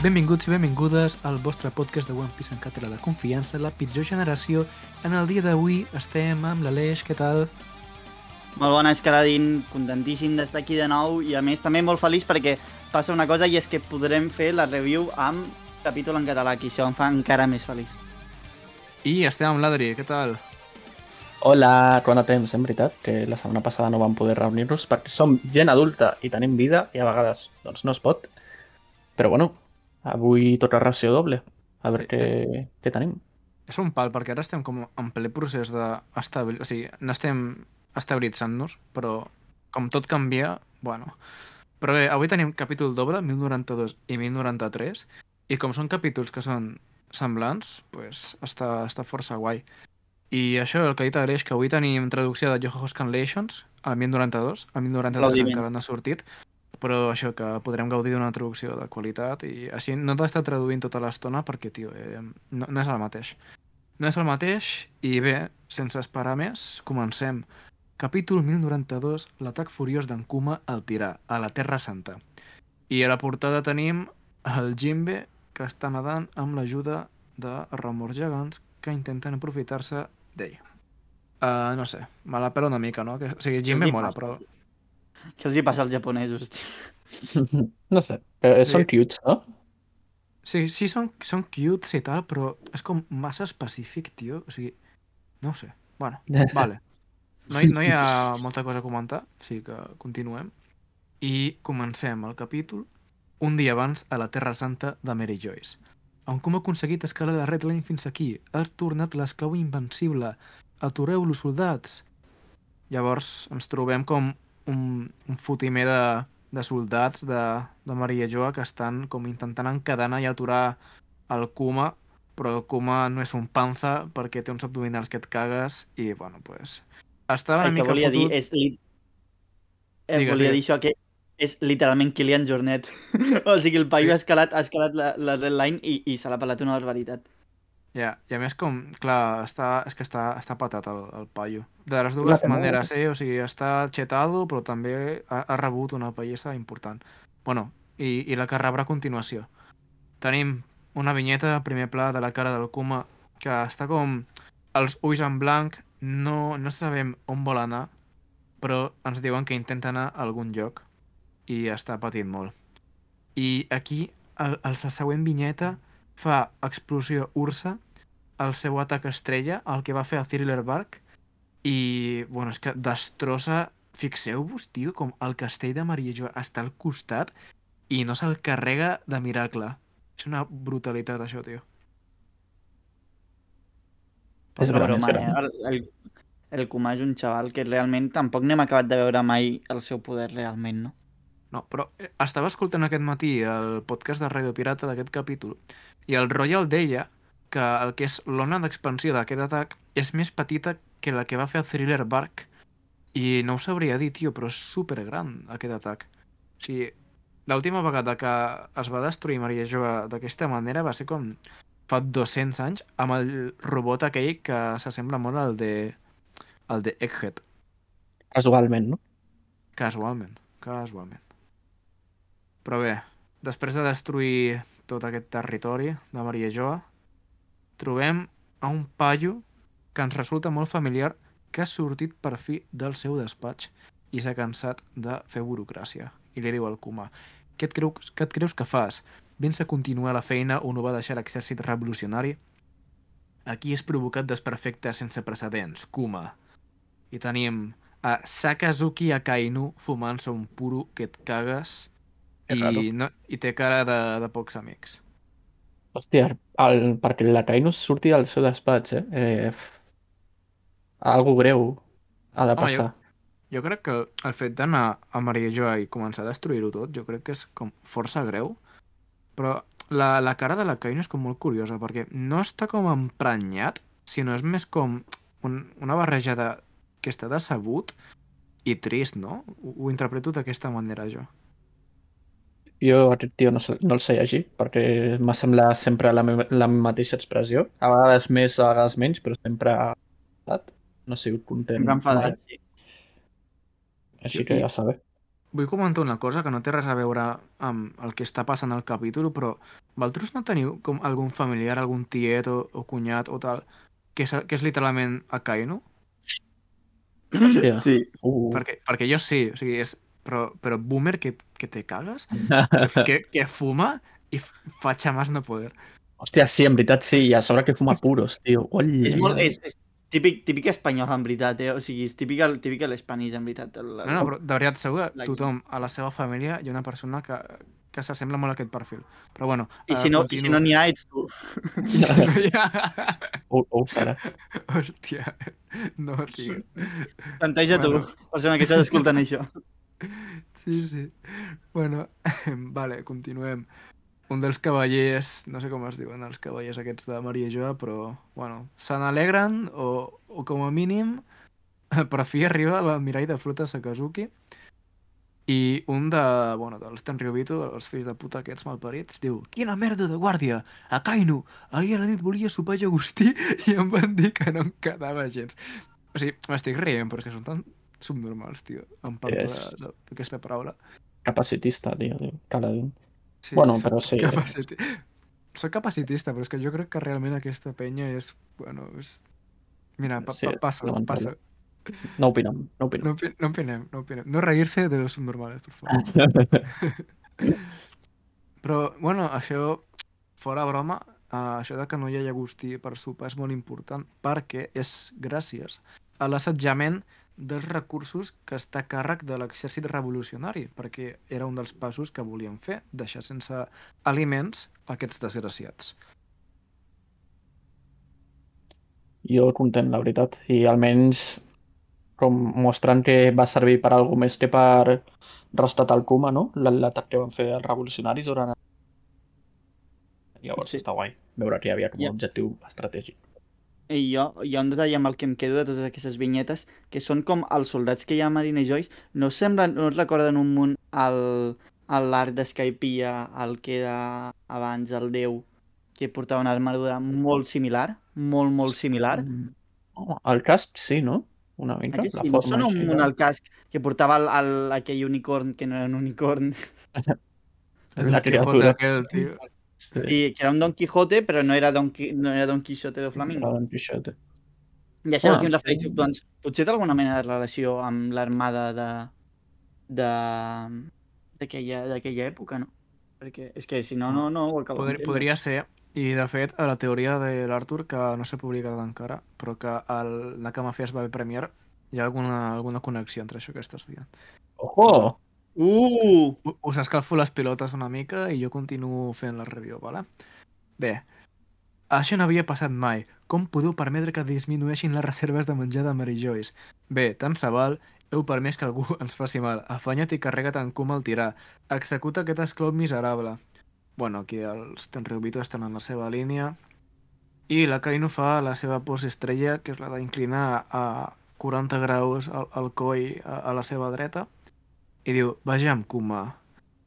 Benvinguts i benvingudes al vostre podcast de One Piece en català de confiança, la pitjor generació. En el dia d'avui estem amb l'Aleix, què tal? Molt bones, Caradín. Contentíssim d'estar aquí de nou i a més també molt feliç perquè passa una cosa i és que podrem fer la review amb capítol en català, que això em fa encara més feliç. I estem amb l'Adri, què tal? Hola, quant de temps, en veritat, que la setmana passada no vam poder reunir-nos perquè som gent adulta i tenim vida i a vegades doncs, no es pot. Però bueno, avui toca ració doble. A veure què, què tenim. És un pal, perquè ara estem com en ple procés d'estabilitzar... O sigui, no estem estabilitzant-nos, però com tot canvia, bueno... Però bé, avui tenim capítol doble, 1092 i 1093, i com són capítols que són semblants, pues està, està força guai. I això, el que ha dit Adreix, que avui tenim traducció de Yoho Scanlations al 1092, al 1093 Aplaudiment. encara no ha sortit, però això, que podrem gaudir d'una traducció de qualitat i així no t'ha d'estar traduint tota l'estona perquè, tio, eh, no, no és el mateix. No és el mateix i bé, sense esperar més, comencem. Capítol 1092, l'atac furiós d'en Kuma al tirà, a la Terra Santa. I a la portada tenim el Jimbe, que està nedant amb l'ajuda de remors gegants que intenten aprofitar-se d'ell. Uh, no sé, me la pela una mica, no? Que, o sigui, Jimbe mola, però... Què els hi passa als japonesos, tio? No sé, però són Sí. cutes, no? Sí, sí, són, són cutes i tal, però és com massa específic, tio. O sigui, no ho sé. Bueno, vale. No hi, no hi ha molta cosa a comentar, o sigui que continuem. I comencem el capítol un dia abans a la Terra Santa de Mary Joyce. On com ha aconseguit escalar la Red Line fins aquí? Ha tornat l'esclau invencible. Atureu-lo, soldats! Llavors ens trobem com un, un fotimer de, de soldats de, de Maria Joa que estan com intentant encadenar i aturar el Kuma, però el Kuma no és un panza perquè té uns abdominals que et cagues i, bueno, pues... Està una El que mica volia fotut... dir és... Li... Eh, Digues, volia digues. dir això, que és literalment Kilian Jornet. o sigui, el paio Sí. ha escalat, ha escalat la, la red line i, i se l'ha pelat una barbaritat. Ja, i a més com, clar, està, és que està, està patat el, el paio. De les dues Clar, maneres, eh? O sigui, està chetado, però també ha, ha rebut una pallissa important. Bueno, i, i la que rebrà a continuació. Tenim una vinyeta, primer pla de la cara del Kuma, que està com els ulls en blanc, no, no sabem on vol anar, però ens diuen que intenta anar a algun lloc i està patint molt. I aquí, el, el, la següent vinyeta fa explosió Ursa, el seu atac estrella, el que va fer a Thriller Bark, i, bueno, és que destrossa... Fixeu-vos, tio, com el castell de Maria Jo està al costat i no se'l carrega de miracle. És una brutalitat, això, tio. És és broma, eh? El, el, el Kuma és un xaval que realment tampoc n'hem acabat de veure mai el seu poder realment, no? No, però eh, estava escoltant aquest matí el podcast de Radio Pirata d'aquest capítol i el Royal deia que el que és l'ona d'expansió d'aquest atac és més petita que la que va fer el Thriller Bark i no ho sabria dir, tio, però és supergran aquest atac. O sigui, l'última vegada que es va destruir Maria Joa d'aquesta manera va ser com fa 200 anys amb el robot aquell que s'assembla molt al de al de Egghead, Casualment, no? casualment, casualment. Però bé, després de destruir tot aquest territori de Maria Joa, trobem a un paio que ens resulta molt familiar que ha sortit per fi del seu despatx i s'ha cansat de fer burocràcia. I li diu al Kuma, què et, creus, què et creus que fas? Vens a continuar la feina on ho va deixar l'exèrcit revolucionari? Aquí és provocat desperfecte sense precedents, Kuma. I tenim a Sakazuki Akainu fumant-se un puro que et cagues. I, no, i té cara de, de pocs amics. Hòstia, el, perquè la Kainus surti del seu despatx, eh? eh algo greu ha de Home, passar. Jo crec que el, fet d'anar a Maria Joa i començar a destruir-ho tot, jo crec que és com força greu, però la, la cara de la Kaino és com molt curiosa, perquè no està com emprenyat, sinó és més com un, una barreja de que està decebut i trist, no? Ho, ho interpreto d'aquesta manera, jo. Jo aquest tio no, sé- no el sé llegir, perquè m'ha semblat sempre la, me la mateixa expressió. A vegades més, a vegades menys, però sempre ha estat. No ha sigut content. Sempre enfadat, sí. Així que ja saber. vull comentar una cosa que no té res a veure amb el que està passant al capítol, però vosaltres no teniu com algun familiar, algun tiet o, o cunyat o tal, que és, que és literalment Akainu? Hòstia. Sí. Uh, Perquè, perquè jo sí, o sigui, és... Però, però boomer que, que te cagues, que, que, fuma i fa xamas no poder. Hòstia, sí, en veritat sí, i a sobre que fuma puros, tio. Olla, És, molt, és, és típic, típic espanyol, en veritat, eh? O sigui, és típic, el- típic l'Espanís, en veritat. El, No, no, però de veritat, segur que tothom a la seva família hi ha una persona que, que s'assembla molt a aquest perfil. Però bueno, I eh, si no, i si no n'hi ha, ets tu. I si no hi ha... Ho, ho serà. Hòstia, no, tio. Planteja Bueno. tu, persona que estàs escoltant això. Sí, sí. Bueno, vale, continuem. Un dels cavallers, no sé com es diuen els cavallers aquests de Maria Joa, però, bueno, se n'alegren o, o com a mínim per fi arriba l'almirall de flota Sakazuki i un de, bueno, dels Tenryubito, els fills de puta aquests malparits, diu Quina merda de guàrdia! A Kainu! Ahir a la nit volia sopar llagostí i em van dir que no em quedava gens. O sigui, m'estic rient, però és que són tan subnormals, tio. Em parlo És- d'aquesta paraula. Capacitista, tio, tio. Caladín. Sí, Bueno, soc però sí. Capaciti... Soc capacitista, però és que jo crec que realment aquesta penya és... Bueno, és... Mira, pa, Sí, pa, passa, passa. No opinem, no opinem. No, opi- no opinem, no opinem. No reírse de los subnormales, por favor. Però, bueno, això, fora broma, uh, això de que no hi ha llagostí per sopar és molt important perquè és gràcies a l'assetjament dels recursos que està a càrrec de l'exèrcit revolucionari, perquè era un dels passos que volien fer, deixar sense aliments aquests desgraciats. Jo content, la veritat. I almenys com mostrant que va servir per alguna més que per rescatar el Kuma, no? L'atac que van fer els revolucionaris durant... Llavors Sí. està guai veure que hi havia com Ja. un objectiu estratègic. I jo, hi ha un detall amb el que em quedo de totes aquestes vinyetes, que són com els soldats que hi ha a Marina Joyce, no semblen, no es recorden un munt el, l'arc d'Escaipia, el que era abans el déu, que portava una armadura molt similar, molt, molt similar. Oh, el casc sí, no? Una mica. Aquest, la I no forma sona un no? el casc que portava el, el, aquell unicorn que no era un unicorn, El La criatura. aquell, tio. Sí, i que era un Don Quijote, però no era Don, Qui, no era Don Quixote de Flamingo. era Don Quixote. Ja sabeu Ah. a qui em refereixo. Doncs potser té alguna mena de relació amb l'armada de... de... d'aquella d'aquella època, no? Perquè és que si no, no, no ho acabo Podri, d'entendre. podria ser, i de fet, a la teoria de l'Arthur, que no s'ha publicat encara, però que el Nakama Fest va haver Premiere, hi ha alguna, alguna connexió entre això que estàs dient. Ojo! Uh! Us escalfo les pilotes una mica i jo continuo fent la review, vale? Bé, això no havia passat mai. Com podeu permetre que disminueixin les reserves de menjar de Mary Joyce? Bé, tant se val, heu permès que algú ens faci mal. Afanya't i carrega't en coma al tirà. Executa aquest esclau miserable. Bueno, aquí els Tenryubito estan en la seva línia. I la Kaino fa la seva pose estrella, que és la d'inclinar a 40 graus el, el coll a, a la seva dreta. I diu, vejam, Kuma,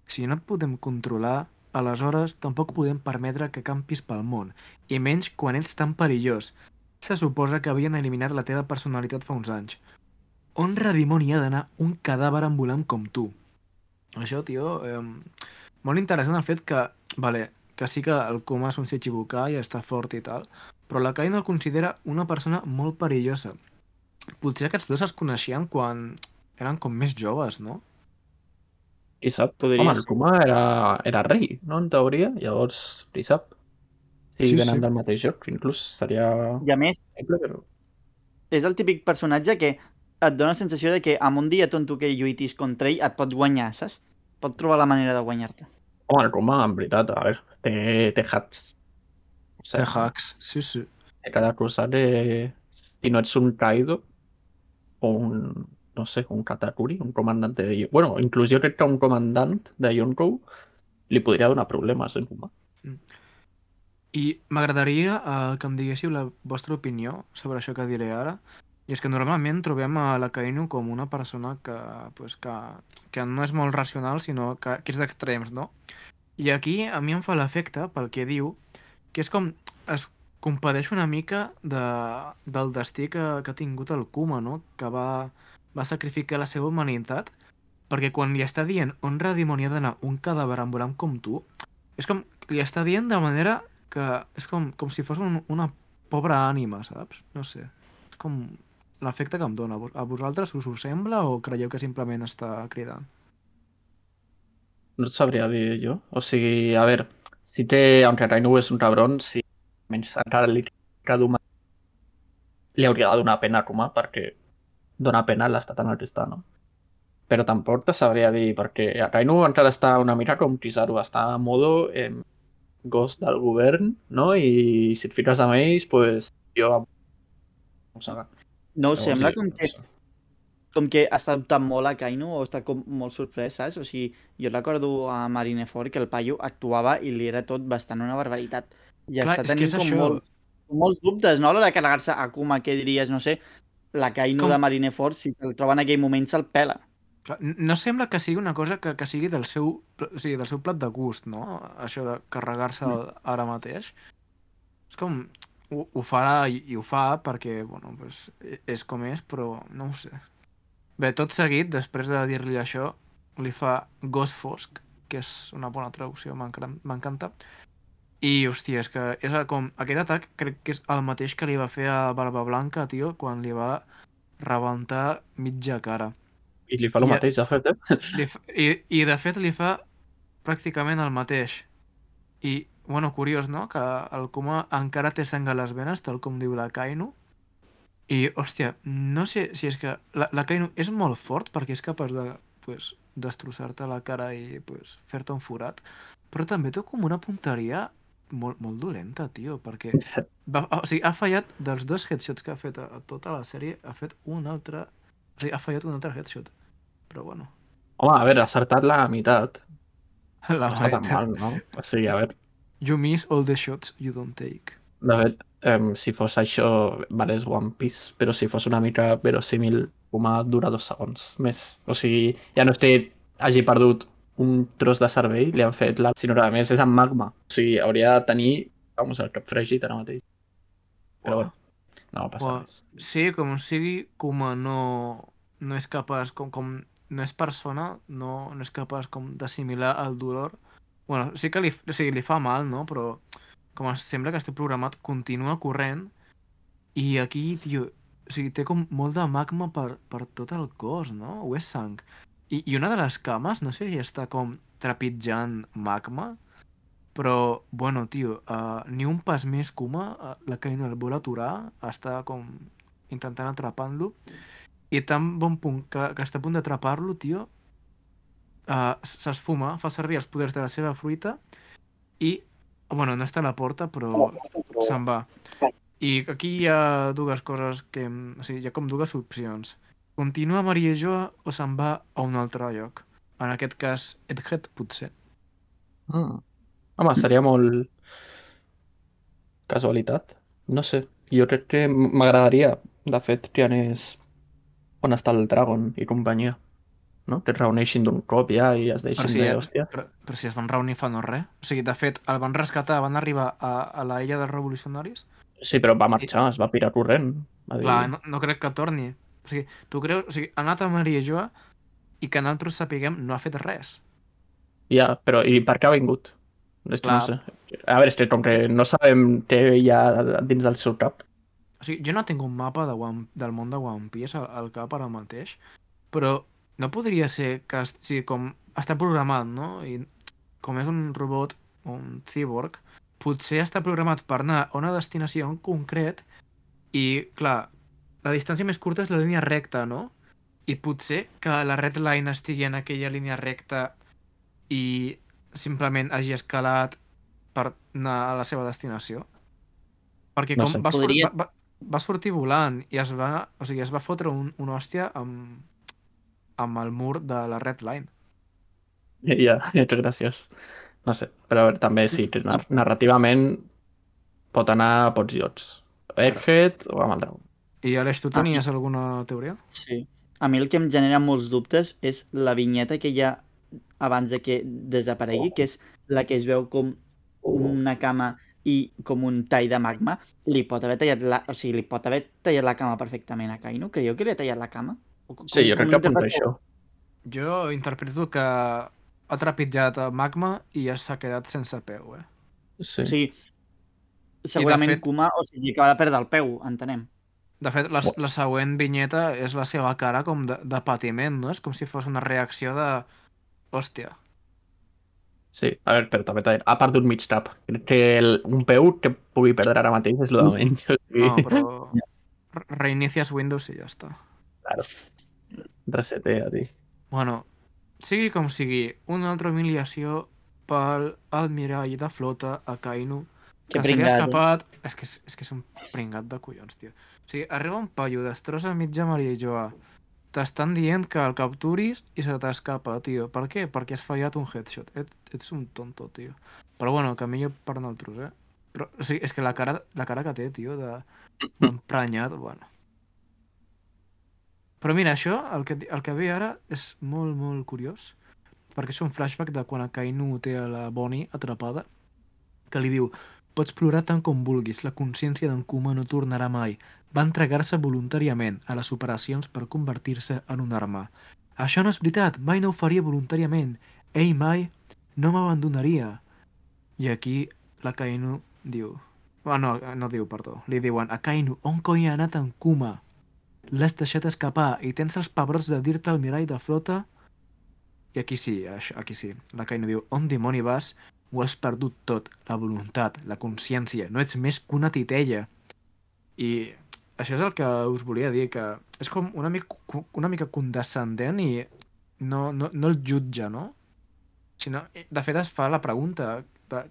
si no et podem controlar, aleshores tampoc podem permetre que campis pel món, i menys quan ets tan perillós. Se suposa que havien eliminat la teva personalitat fa uns anys. On redimoni ha d'anar un cadàver ambulant com tu? Això, tio, eh, molt interessant el fet que, vale, que sí que el Kuma és un Shichibukai i està fort i tal, però la Kai no el considera una persona molt perillosa. Potser aquests dos es coneixien quan eren com més joves, no? Qui sap? Podria Home, el era, era rei, no? En teoria. Llavors, qui sap? Si Sí, venen sí. del mateix joc, inclús seria... I a més, Però... és el típic personatge que et dona la sensació de que amb un dia tonto que lluitis contra ell et pot guanyar, saps? Pot trobar la manera de guanyar-te. Home, el Kuma, en veritat, a veure, té, té hacks. O Té hacks, sí, sí. Cada cosa que... Si no ets un Kaido, o un, no sé, un Katakuri, un comandante de... Bueno, inclús jo crec que un comandant de Yonkou li podria donar problemes, eh, Kuma? I m'agradaria eh, que em diguéssiu la vostra opinió sobre això que diré ara. I és que normalment trobem a la Kainu com una persona que, pues, que, que no és molt racional, sinó que, que és d'extrems, no? I aquí a mi em fa l'efecte, pel que diu, que és com es compadeix una mica de, del destí que, que ha tingut el Kuma, no? Que va, va sacrificar la seva humanitat perquè quan li està dient on redimoni ha d'anar un cadàver ambulant com tu, és com, li està dient de manera que és com, com si fos un, una pobra ànima, saps? No sé. És com l'efecte que em dona. A vosaltres us ho sembla o creieu que simplement està cridant? No et sabria dir jo. O sigui, a veure, si té, aunque Rainu és un cabron, si menys encara li caduma li hauria de donar pena a Kuma perquè dona pena l'estat en el que està, no? Però tampoc te sabria dir, perquè Rainu encara està una mica com Kizaru, està a modo eh, ghost del govern, no? I si et fiques amb ells, pues, jo... No ho sembla com que com que ha estat tan molt a Kainu o està com molt sorprès, saps? O sigui, jo recordo a Marineford que el paio actuava i li era tot bastant una barbaritat. I Clar, està tenint com això. molt, molts dubtes, no? A l'hora de carregar-se a Kuma, què diries? No sé, la Kainu com... de Marineford, si el troba en aquell moment, se'l pela. No sembla que sigui una cosa que, que sigui del seu, o sigui, del seu plat de gust, no? Això de carregar-se mm. ara mateix. És com... Ho, ho farà i, i ho fa perquè, bueno, pues, e, és com és, però no ho sé. Bé, tot seguit, després de dir-li això, li fa Gos Fosc, que és una bona traducció, m'encanta. I, hòstia, és que és com... Aquest atac crec que és el mateix que li va fer a Barba Blanca, tio, quan li va rebentar mitja cara. I li fa el I, mateix, de fet, eh? Li fa, i, I, de fet, li fa pràcticament el mateix. I, bueno, curiós, no?, que el Kuma encara té sang a les venes, tal com diu la Kainu. I, hòstia, no sé si és que... La, la Kainu és molt fort perquè és capaç de, pues, destrossar-te la cara i, pues, fer-te un forat. Però també té com una punteria molt, molt dolenta, tio, perquè va, o sigui, ha fallat dels dos headshots que ha fet a, a tota la sèrie, ha fet un altre o sigui, ha fallat un altre headshot. Però bueno. Home, a veure, ha acertat la meitat. La no està tan mal, no? O sigui, a veure... You miss all the shots you don't take. De fet, um, si fos això, vale, és One Piece, però si fos una mica verosímil, Kuma dura dos segons més. O sigui, ja no estic hagi perdut un tros de cervell, li han fet la... Sinó que a més és amb magma. O sigui, hauria de tenir, vamos, el cap fregit ara mateix. Però bueno. No passa well, res. Sí, com sigui, Kuma no, no és capaç, com, com no és persona, no, no és capaç com d'assimilar el dolor. bueno, sí que li, o sigui, li fa mal, no? Però com sembla que estic programat, continua corrent i aquí, tio, o sigui, té com molt de magma per, per tot el cos, no? O és sang. I, I una de les cames, no sé si està com trepitjant magma, però, bueno, tio, uh, ni un pas més Kuma, uh, la Kaino el vol aturar, està com intentant atrapant-lo, i tan bon punt que, que està a punt d'atrapar-lo, tio, uh, s'esfuma, fa servir els poders de la seva fruita i, bueno, no està a la porta, però se'n va. I aquí hi ha dues coses que... O sigui, hi ha com dues opcions. Continua Maria Joa o se'n va a un altre lloc. En aquest cas, Edhead, potser. Mm. Home, seria molt casualitat. No sé, jo crec que m'agradaria, de fet, que anés on està el Dragon i companyia. No? Que es reuneixin d'un cop ja i es deixin si, de hòstia. Però, però si es van reunir fa no res. O sigui, de fet, el van rescatar, van arribar a, a la illa dels revolucionaris. Sí, però va marxar, I... es va pirar corrent. Va dir... Clar, no, no crec que torni. O sigui, tu creus... O sigui, ha anat a Maria Joa i que nosaltres sapiguem no ha fet res. Ja, però i per què ha vingut? És que Clar. no sé. A veure, és que com que no sabem què hi ha dins del seu cap. O sigui, jo no tinc un mapa de One, del món de One Piece al, al cap ara mateix, però no podria ser que o sigui, com està programat, no? I com és un robot, un cyborg, potser està programat per anar a una destinació en concret i, clar, la distància més curta és la línia recta, no? I potser que la red line estigui en aquella línia recta i simplement hagi escalat per anar a la seva destinació. Perquè com no sé. va, Podries... va, va, va sortir volant i es va, o sigui, es va fotre un, una hòstia amb, amb el mur de la Red Line. Ja, és graciós. No sé, però a veure, també sí, narrativament pot anar a pots llocs. Egghead o amb el dragó. I Aleix, tu tenies ah. alguna teoria? Sí. A mi el que em genera molts dubtes és la vinyeta que hi ha abans de que desaparegui, que és la que es veu com una cama i com un tall de magma, li pot haver tallat la... O sigui, li pot haver tallat la cama perfectament a Kaino? Creieu que li ha tallat la cama? Com, sí, jo crec que apunta això. Jo interpreto que ha trepitjat el magma i ja s'ha quedat sense peu, eh? Sí. O sigui, segurament fet- Kuma, o sigui, que va perdre el peu, entenem. De fet, la, la següent vinyeta és la seva cara com de, de patiment, no? És com si fos una reacció de... Hòstia. Sí, a veure, però també dit, ha perdut mig tap. Crec que el, un peu que pugui perdre ara mateix és el de menys. O sigui, No, però... re- Reinicias Windows i ja està. Claro. Resetea, tio. Bueno, sigui com sigui, una altra humiliació pel almirall de flota a Kainu, Que que pringat, eh? escapat... És que, és que és un pringat de collons, tio. O sigui, arriba un paio, destrossa mitja Maria i Joa. T'estan dient que el capturis i se t'escapa, tio. Per què? Perquè has fallat un headshot. Et, ets un tonto, tio. Però bueno, que millor per nosaltres, eh? Però, o sigui, és que la cara, la cara que té, tio, de- d'emprenyat, bueno. Però mira, això, el que, el que ve ara és molt, molt curiós, perquè és un flashback de quan a Kainu té a la Bonnie atrapada, que li diu Pots plorar tant com vulguis, la consciència d'en Kuma no tornarà mai. Va entregar-se voluntàriament a les operacions per convertir-se en un arma. Això no és veritat, mai no ho faria voluntàriament. Ell mai no m'abandonaria. I aquí la Kainu diu... Ah, no, no diu, perdó. Li diuen, a Kainu, on coi ha anat en Kuma? L'has deixat escapar i tens els pebrots de dir-te al mirall de flota? I aquí sí, aquí sí. La Kainu diu, on dimoni vas? Ho has perdut tot, la voluntat, la consciència. No ets més que una titella. I això és el que us volia dir, que és com una mica, una mica condescendent i no, no, no el jutja, no? Sinó, de fet, es fa la pregunta de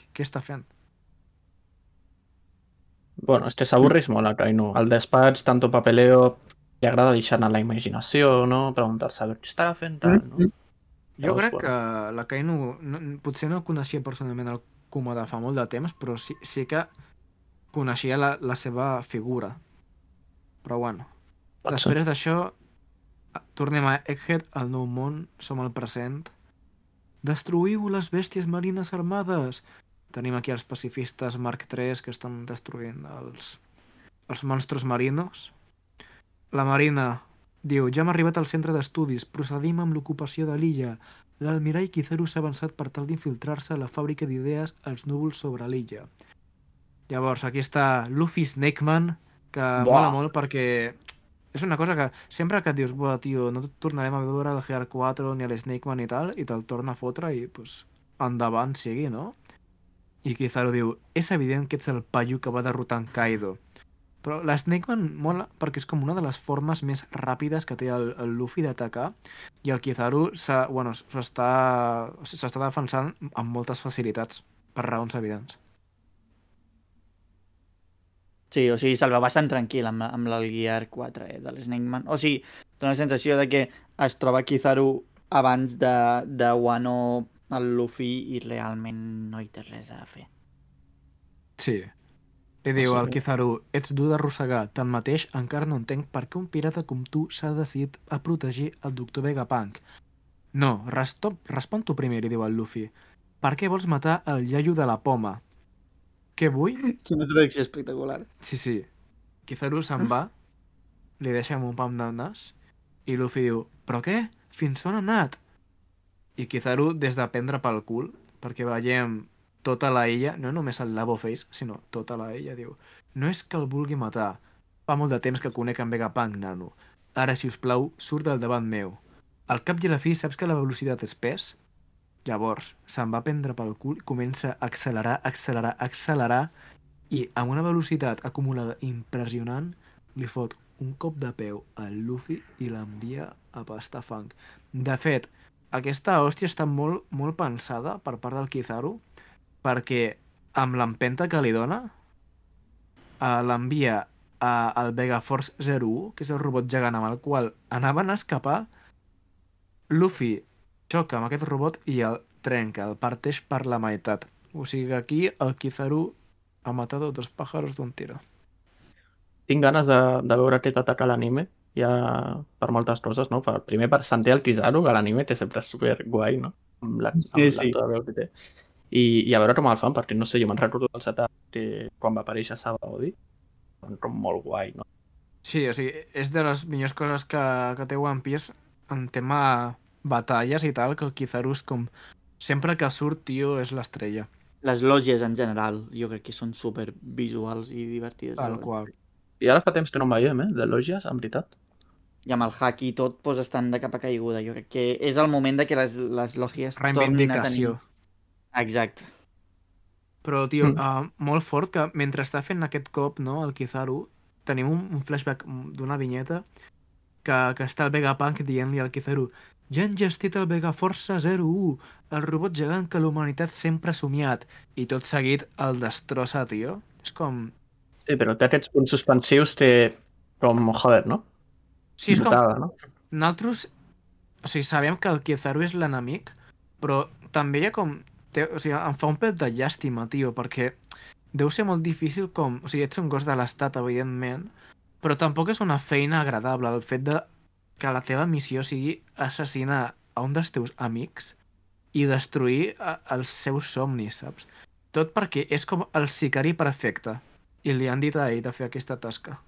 què, està fent. Bueno, és que s'avorreix molt a Kainu. Al despatx, tanto papeleo, li agrada deixar anar la imaginació, no? Preguntar-se a què estarà fent, tal, no? Jo Llavors, crec bueno. que la Kainu, no, potser no coneixia personalment el Kuma de fa molt de temps, però sí, sí que coneixia la, la seva figura. Però bueno, Pot després d'això, tornem a Egghead, al nou món, som al present. Destruïu les bèsties marines armades! Tenim aquí els pacifistes Mark III que estan destruint els, els monstros marinos. La Marina diu, ja hem arribat al centre d'estudis, procedim amb l'ocupació de l'illa. L'almirall Kizaru s'ha avançat per tal d'infiltrar-se a la fàbrica d'idees als núvols sobre l'illa. Llavors, aquí està Luffy Snakeman, que Buah. mola molt perquè és una cosa que sempre que et dius, buah, tio, no tornarem a veure el GR4 ni l'Snakeman i tal, i te'l torna a fotre i, pues, endavant sigui, no? I Kizaru diu, és evident que ets el paio que va derrotar en Kaido. Però la Snakeman mola perquè és com una de les formes més ràpides que té el, el Luffy d'atacar i el Kizaru s'ha bueno, s'està s'està defensant amb moltes facilitats per raons evidents. Sí, o sigui, se'l veu bastant tranquil amb, amb el Gear 4 eh, de l'Snakeman. O sigui, té una sensació de que es troba Kizaru abans de, de Wano el Luffy i realment no hi té res a fer. Sí. Li diu al Kizaru, ets dur d'arrossegar, tanmateix encara no entenc per què un pirata com tu s'ha decidit a protegir el doctor Vegapunk. No, respon tu primer, li diu el Luffy. Per què vols matar el iaio de la poma? Què vull? Quina traducció espectacular. Sí, sí. Kizaru se'n va, li deixa amb un pam de nas, i Luffy diu, però què? Fins on ha anat? I Kizaru, des de prendre pel cul, perquè veiem tota la illa, no només el Labo Face, sinó tota la illa, diu, no és que el vulgui matar, fa molt de temps que conec en Vegapunk, nano. Ara, si us plau, surt del davant meu. Al cap i a la fi, saps que la velocitat és pes? Llavors, se'n va prendre pel cul i comença a accelerar, accelerar, accelerar i amb una velocitat acumulada impressionant li fot un cop de peu al Luffy i l'envia a pastar fang. De fet, aquesta hòstia està molt, molt pensada per part del Kizaru perquè amb l'empenta que li dona eh, l'envia a- al Vega Force 01, que és el robot gegant amb el qual anaven a escapar, Luffy xoca amb aquest robot i el trenca, el parteix per la meitat. O sigui que aquí el Kizaru ha matat dos pájaros d'un tiro. Tinc ganes de, de veure aquest atac a l'anime, ja per moltes coses, no? Per, primer per sentir el Kizaru, que l'anime que sempre és super guai, no? Amb la, amb Sí, sí. de veu que té. I, I a veure com el fan, perquè no sé, jo me'n recordo del setup que quan va aparèixer Sabaody, com molt guai, no? Sí, o sigui, és de les millors coses que, que té One Piece en tema batalles i tal, que el Kizaru és com... Sempre que surt, tio, és l'estrella. Les lògies en general, jo crec que són super visuals i divertides. Tal qual. I ara fa temps que no en veiem, eh? De lògies, en veritat. I amb el hack i tot, doncs estan de capa caiguda. Jo crec que és el moment de que les, les lògies tornin a tenir... Exacte. Però, tio, Mm. uh, molt fort que mentre està fent aquest cop, no, el Kizaru, tenim un, un flashback d'una vinyeta que, que està el Vegapunk dient-li al Kizaru ja han gestit el Vegaforce 01, el robot gegant que l'humanitat sempre ha somiat, i tot seguit el destrossa, tio. És com... Sí, però té aquests punts suspensius, té com, joder, no? Sí, és com... Notada, no? Nosaltres, o sigui, sabem que el Kizaru és l'enemic, però també hi ha com... Té, o sigui, em fa un pet de llàstima, tio, perquè deu ser molt difícil com... O sigui, ets un gos de l'estat, evidentment, però tampoc és una feina agradable el fet de que la teva missió sigui assassinar a un dels teus amics i destruir a, els seus somnis, saps? Tot perquè és com el sicari perfecte i li han dit a ell de fer aquesta tasca.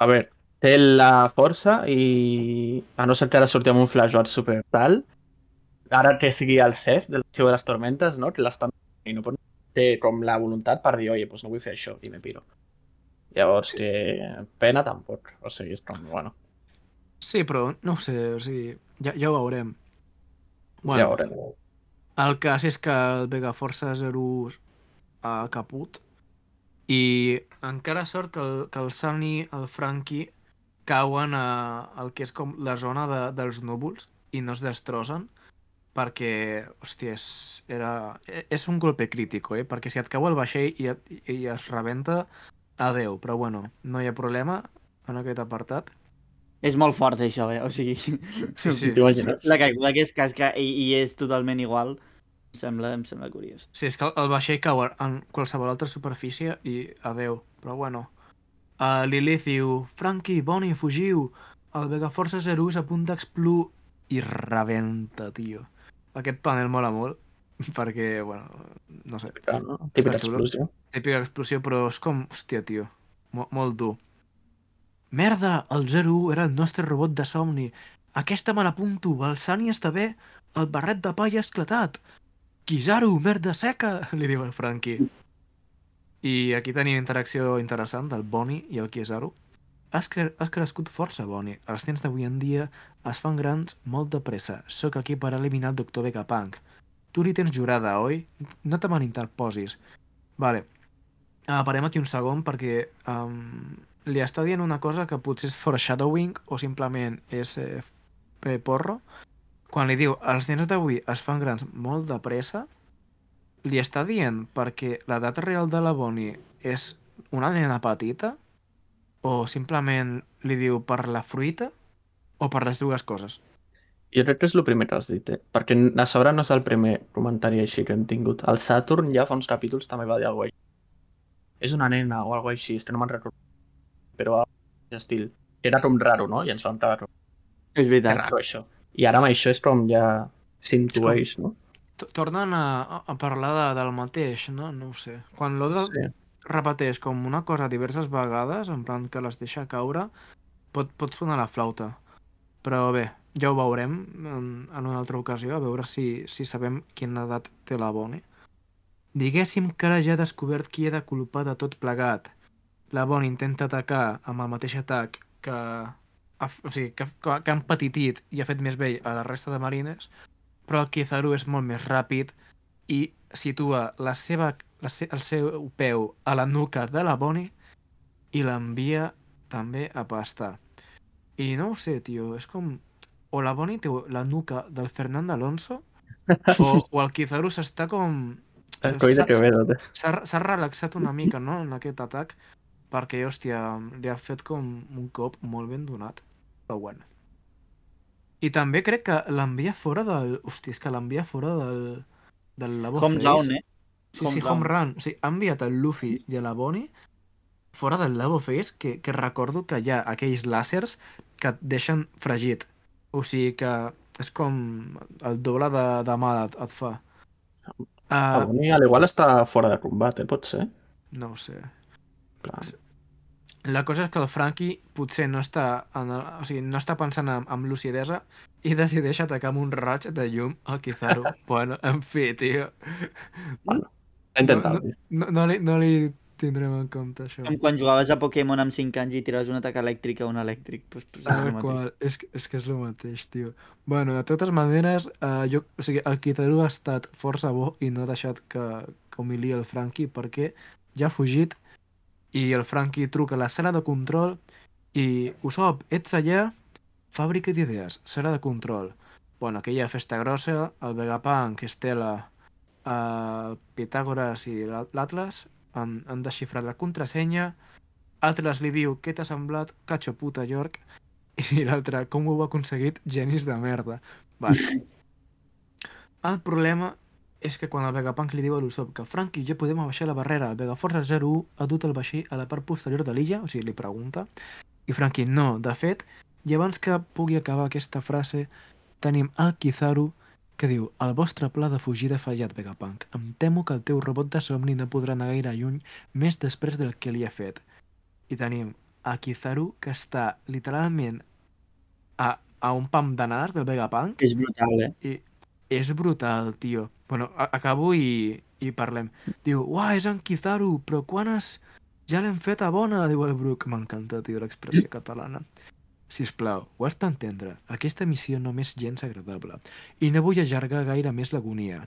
A veure, té la força i a no ser que ara surti amb un flashback super tal, ara que sigui el Seth del Arxiu de les Tormentes, no? que l'estan i no pot... té com la voluntat per dir, oye, pues no vull fer això i me piro. Llavors, que pena tampoc. O sigui, és com, bueno, Sí, però no ho sé, o sigui, ja, ja ho veurem. bueno. ja veurem. El cas és que el Vegaforce 0 ha caput i encara sort que el, que el Sunny, el Frankie, cauen a, al que és com la zona de, dels núvols i no es destrossen perquè, hòstia, és, era, és un golpe crític, eh? Perquè si et cau el vaixell i, et, i es rebenta, adeu. Però bueno, no hi ha problema en aquest apartat. És molt fort això, eh? O sigui, Sí, sí. La caiguda que es casca i, i és totalment igual, em sembla, em sembla curiós. Sí, és que el, el vaixell cau en qualsevol altra superfície i adeu. Però bueno. Uh, Lilith diu, Frankie, Bonnie, fugiu! El Vegaforce Zero s'apunta a explu i rebenta, tio. Aquest panel mola molt, perquè, bueno, no sé, No? Típica Està xulo. explosió. típica explosió, però és com, hòstia, tio, mo molt dur. Merda, el 01 era el nostre robot de somni. Aquesta me l'apunto, el Sani està bé, el barret de pa ja ha esclatat. Kizaru, merda seca, li diu el Frankie. I aquí tenim interacció interessant del Bonnie i el Kizaru. Has, cre has crescut força, Bonnie. Els temps d'avui en dia es fan grans molt de pressa. Sóc aquí per eliminar el doctor Vegapunk. Tu li tens jurada, oi? No te me n'interposis. Vale. Uh, parem aquí un segon perquè um, li està dient una cosa que potser és foreshadowing o simplement és eh, porro. Quan li diu els nens d'avui es fan grans molt de pressa, li està dient perquè l'edat real de la Bonnie és una nena petita o simplement li diu per la fruita o per les dues coses. Jo crec que és el primer que has dit, eh? perquè a sobre no és el primer comentari així que hem tingut. El Saturn ja fa uns capítols també va dir alguna cosa així. És una nena o alguna així, és que no me'n recordo. Però estil. Era com raro, no? I ens vam quedar com, És que veritat. raro això. I ara amb això és com ja s'intueix, no? Tornen a, a- a parlar de, del mateix, no? No ho sé. Quan l'Oda Sí. Repeteix com una cosa diverses vegades, en plan que les deixa caure, pot, pot sonar la flauta. Però bé, ja ho veurem en, en una altra ocasió, a veure si, si sabem quina edat té la Bonnie. Diguéssim que ara ja he descobert qui he de culpar de tot plegat. La Bonnie intenta atacar amb el mateix atac que, ha, o sigui, que, que, ha empetitit i ha fet més vell a la resta de marines, però el Kizaru és molt més ràpid i situa la seva, la se, el seu peu a la nuca de la Bonnie i l'envia també a pastar. I no ho sé, tio, és com... O la Bonnie té la nuca del Fernando Alonso o, o el Kizaru s'està com... S'ha relaxat una mica, no?, en aquest atac, perquè, hòstia, li ha fet com un cop molt ben donat. Però bueno. I també crec que l'envia fora del... Hòstia, és que l'envia fora del... del Labo Home Face. down, eh? Sí, Home sí, home run. O sigui, ha enviat el Luffy i a la Bonnie fora del Labo Face, que, que recordo que hi ha aquells làsers que et deixen fregit. O sigui que és com el doble de, de mal et, et fa. Uh, Uh, a l'igual està fora de combat, eh? Pot ser. no ho sé. Clar. La cosa és que el Frankie potser no està, en el, o sigui, no està pensant en, en lucidesa i decideix atacar amb un raig de llum al Kizaru. bueno, en fi, tio. Bueno, he intentat. No, no, no, li, no li tindrem en compte, això. Com quan jugaves a Pokémon amb 5 anys i tiraves un atac elèctric a un elèctric. Pues, pues és mateix. qual, és, que- és que és el mateix, tio. Bueno, de totes maneres, eh, jo, o sigui, el Kitaru ha estat força bo i no ha deixat que, que humili el Frankie perquè ja ha fugit i el Frankie truca a la sala de control i Usopp, ets allà? Fàbrica d'idees, sala de control. Bueno, aquella festa grossa, el Vegapunk, Estela, el Pitàgores i l'Atlas han, han desxifrat la contrasenya Atlas li diu, què t'ha semblat? Cacho puta York. I l'altre, com ho heu aconseguit? Genis de merda. Vale. El problema és que quan el Vegapunk li diu a l'Usopp que Frankie, ja podem baixar la barrera, el Vegaforce 01 ha dut el vaixell a la part posterior de l'illa, o sigui, li pregunta, i Frankie, no, de fet, i abans que pugui acabar aquesta frase, tenim el Kizaru que diu El vostre pla de fugida ha fallat, Vegapunk. Em temo que el teu robot de somni no podrà anar gaire lluny més després del que li ha fet. I tenim a Kizaru que està literalment a, a un pam de nas del Vegapunk És brutal, eh? i és brutal, tio. Bueno, acabo i, i parlem. Diu, uah, és en Kizaru, però quan has... Ja l'hem fet a bona, diu el Brook. M'encanta, tio, l'expressió catalana. Si us plau, ho has d'entendre. Aquesta missió no m'és gens agradable i no vull allargar gaire més l'agonia.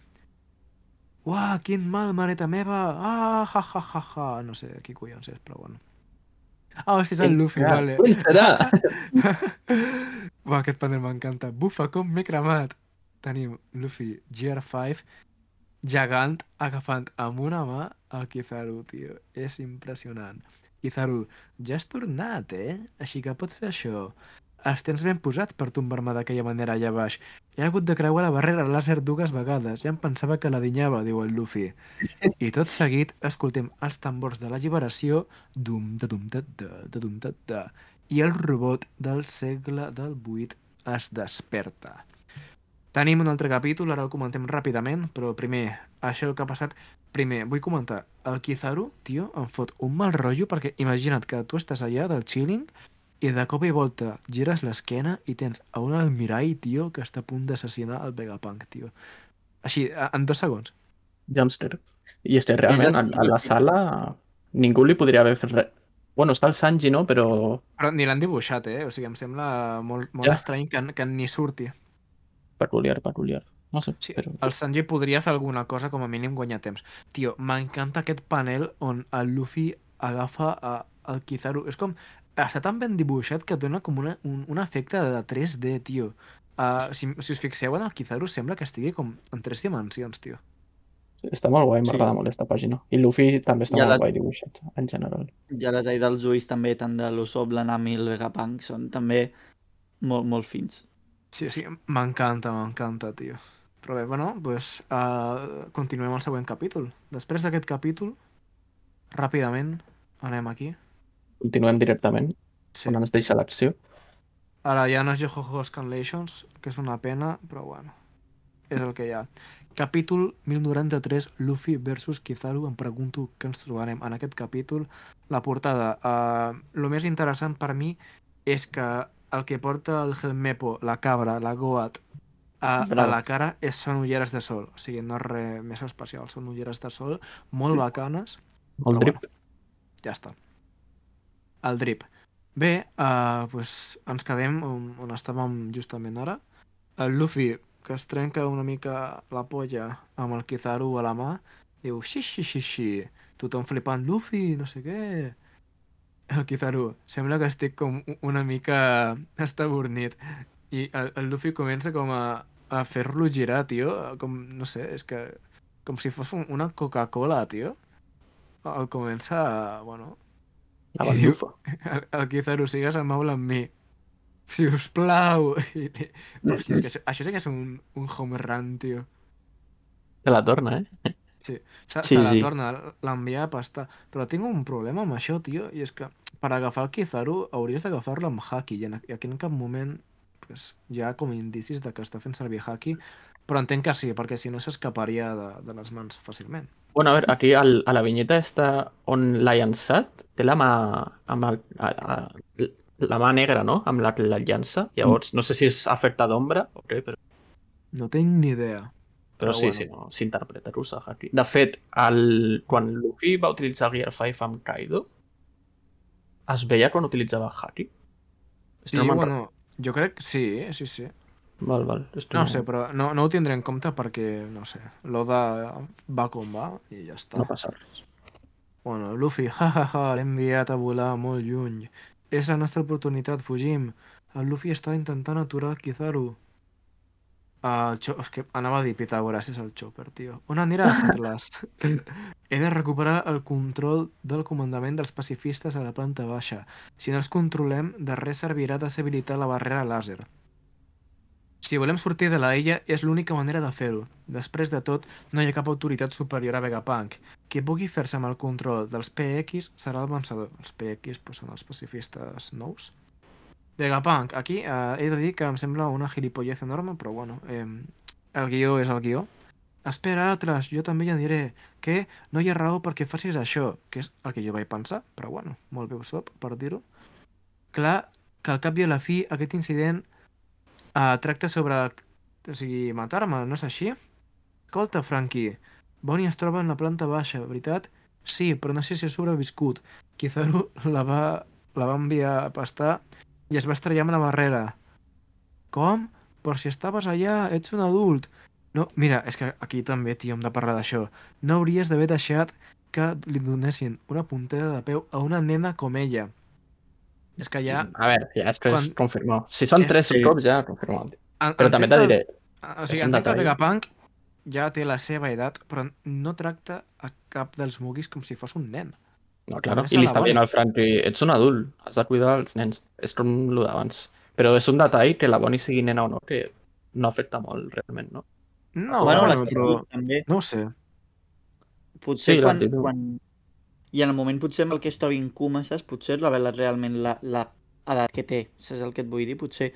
Uah, quin mal, mareta meva! Ah, ja, ja, ja, ja! No sé qui collons és, però bueno. Ah, hòstia, és el Luffy, vale. Ui, serà! Uah, aquest panel m'encanta. Bufa, com m'he cremat! Tenim Luffy GR5 gegant agafant amb una mà el Kizaru, tio. És impressionant. Kizaru, ja has tornat, eh? Així que pots fer això. Els tens ben posats per tombar-me d'aquella manera allà baix. He hagut de creuar la barrera làser dues vegades. Ja em pensava que la dinyava, diu el Luffy. I tot seguit escoltem els tambors de l'alliberació dum da dum da da da dum da da i el robot del segle del 8 es desperta. Tenim un altre capítol, ara el comentem ràpidament, però primer, això que ha passat... Primer, vull comentar, el Kizaru, tio, em fot un mal rotllo perquè imagina't que tu estàs allà del chilling i de cop i volta gires l'esquena i tens a un almirall, tio, que està a punt d'assassinar el Vegapunk, tio. Així, en dos segons. Jumpster. I és que realment, a, a la sala, ningú li podria haver fet res. Bueno, està el Sanji, no? Però Però ni l'han dibuixat, eh? O sigui, em sembla molt, molt Ja. estrany que, que ni surti. Peculiar, peculiar. No sé, Sí, però... el Sanji podria fer alguna cosa com a mínim guanyar temps. Tio, m'encanta aquest panel on el Luffy agafa a, el Kizaru. És com... Està tan ben dibuixat que dona com una, un, un efecte de 3D, tio. Uh, si, si us fixeu en el Kizaru, sembla que estigui com en tres dimensions, tio. Està molt guai, Sí. m'agrada molt aquesta pàgina. I Luffy també està Ja molt la- guai dibuixat, en general. Ja la tall dels ulls també, tant de l'Usopp, l'Anami i el Vegapunk, són també molt, molt fins. Sí, sí, m'encanta, m'encanta, tio. Però bé, bueno, doncs uh, continuem el següent capítol. Després d'aquest capítol, ràpidament, anem aquí. Continuem directament, Sí. on ens deixa l'acció. Ara ja no és Yohoho Scanlations, que és una pena, però bueno, és el que hi ha. Capítol 1093, Luffy versus Kizaru. Em pregunto què ens trobarem en aquest capítol. La portada. Uh, el més interessant per mi és que el que porta el Helmepo, la cabra, la Goat, a, a la cara és, són ulleres de sol. O sigui, no és res més especial. Són ulleres de sol molt bacanes. El drip. Ja està. El drip. Bé, uh, pues ens quedem on, on estàvem justament ara. El Luffy, que es trenca una mica la polla amb el Kizaru a la mà, diu, xi, xi, xi, xi, tothom flipant, Luffy, no sé què. El Kizaru, sembla que estic com una mica estabornit. I el, el Luffy comença com a, a fer-lo girar, tio, com, no sé, és que... Com si fos un- una Coca-Cola, tio. El comença, bueno, La I diu- el, el Kizaru, sigues amable amb mi. Si us plau. I, i, hòstia, és que això, això sí que és un, un home run, tio. Se la torna, eh? Sí, se, Sí, se la sí. torna, l'envia a pastar. Però tinc un problema amb això, tio, i és que per agafar el Kizaru hauries d'agafar-lo amb Haki, i, en, i aquí en cap moment pues, hi ha com indicis de que està fent servir Haki, Però entenc que sí, perquè si no s'escaparia de, de les mans fàcilment. Bueno, a veure, aquí al, a la vinyeta està on l'ha llançat, té la mà amb el, a, a, la mà negra, no? Amb la que la llança. Llavors, no sé si és efecte d'ombra o què, però, No tinc ni idea. Però, Però sí, bueno. sí, no, s'interpreta Urusahaki. De fet, el, quan Luffy va utilitzar Gear 5 amb Kaido, es veia quan utilitzava Haki? Sí, no bueno, jo crec que sí, sí, sí. recordo. Val, val. Que No sé, però no, no ho tindré en compte perquè, no sé, l'Oda va com va i ja està. No passa res. Bueno, Luffy, ha, ha, ha, l'he enviat a volar molt lluny. És la nostra oportunitat, fugim. El Luffy està intentant aturar el Kizaru. El Cho... És que anava a dir Pitàgores, és el Chopper, tio. On aniràs, Atlas? He de recuperar el control del comandament dels pacifistes a la planta baixa. Si no els controlem, de res servirà deshabilitar la barrera làser. Si volem sortir de la illa, és l'única manera de fer-ho. Després de tot, no hi ha cap autoritat superior a Vegapunk. Qui pugui fer-se amb el control dels PX serà el vencedor. Els PX pues, són els pacifistes nous. Vegapunk, aquí eh, he de dir que em sembla una gilipollez enorme, però bueno, eh, el guió és el guió. Espera, Atlas, jo també hi aniré. Que no hi ha raó perquè facis això, que és el que jo vaig pensar, però bueno, molt bé sop, per dir-ho. Clar que al cap i a la fi aquest incident eh, tracta sobre... O sigui, matar-me, no és així? Escolta, Frankie, Bonnie es troba en la planta baixa, veritat? Sí, però no sé si ha sobreviscut. Kizaru la va, la va enviar a pastar i es va estrellar amb la barrera. Com? Però si estaves allà, ets un adult. No, mira, és que aquí també, tio, hem de parlar d'això. No hauries d'haver deixat que li donessin una puntada de peu a una nena com ella. És que ja... A veure, ja és que és Quan- confirmat. Si són És tres que- cops, ja confirmat. En- Però també que- diré, O sigui, És entenc que. Vegapunk ja té la seva edat, però no tracta a cap dels Mugis com si fos un nen. No, claro, i li està dient al Frankie, ets un adult, has de cuidar els nens. És com el d'abans. Però és un detall que la Bonnie sigui nena o no, que no afecta molt realment, no? No, bueno, bueno, la però... també. No ho sé. Potser Sí, quan, quan... I en el moment potser amb el que es trobi en Kuma, saps? Potser revela realment la, la edat que té, saps el que et vull dir? Potser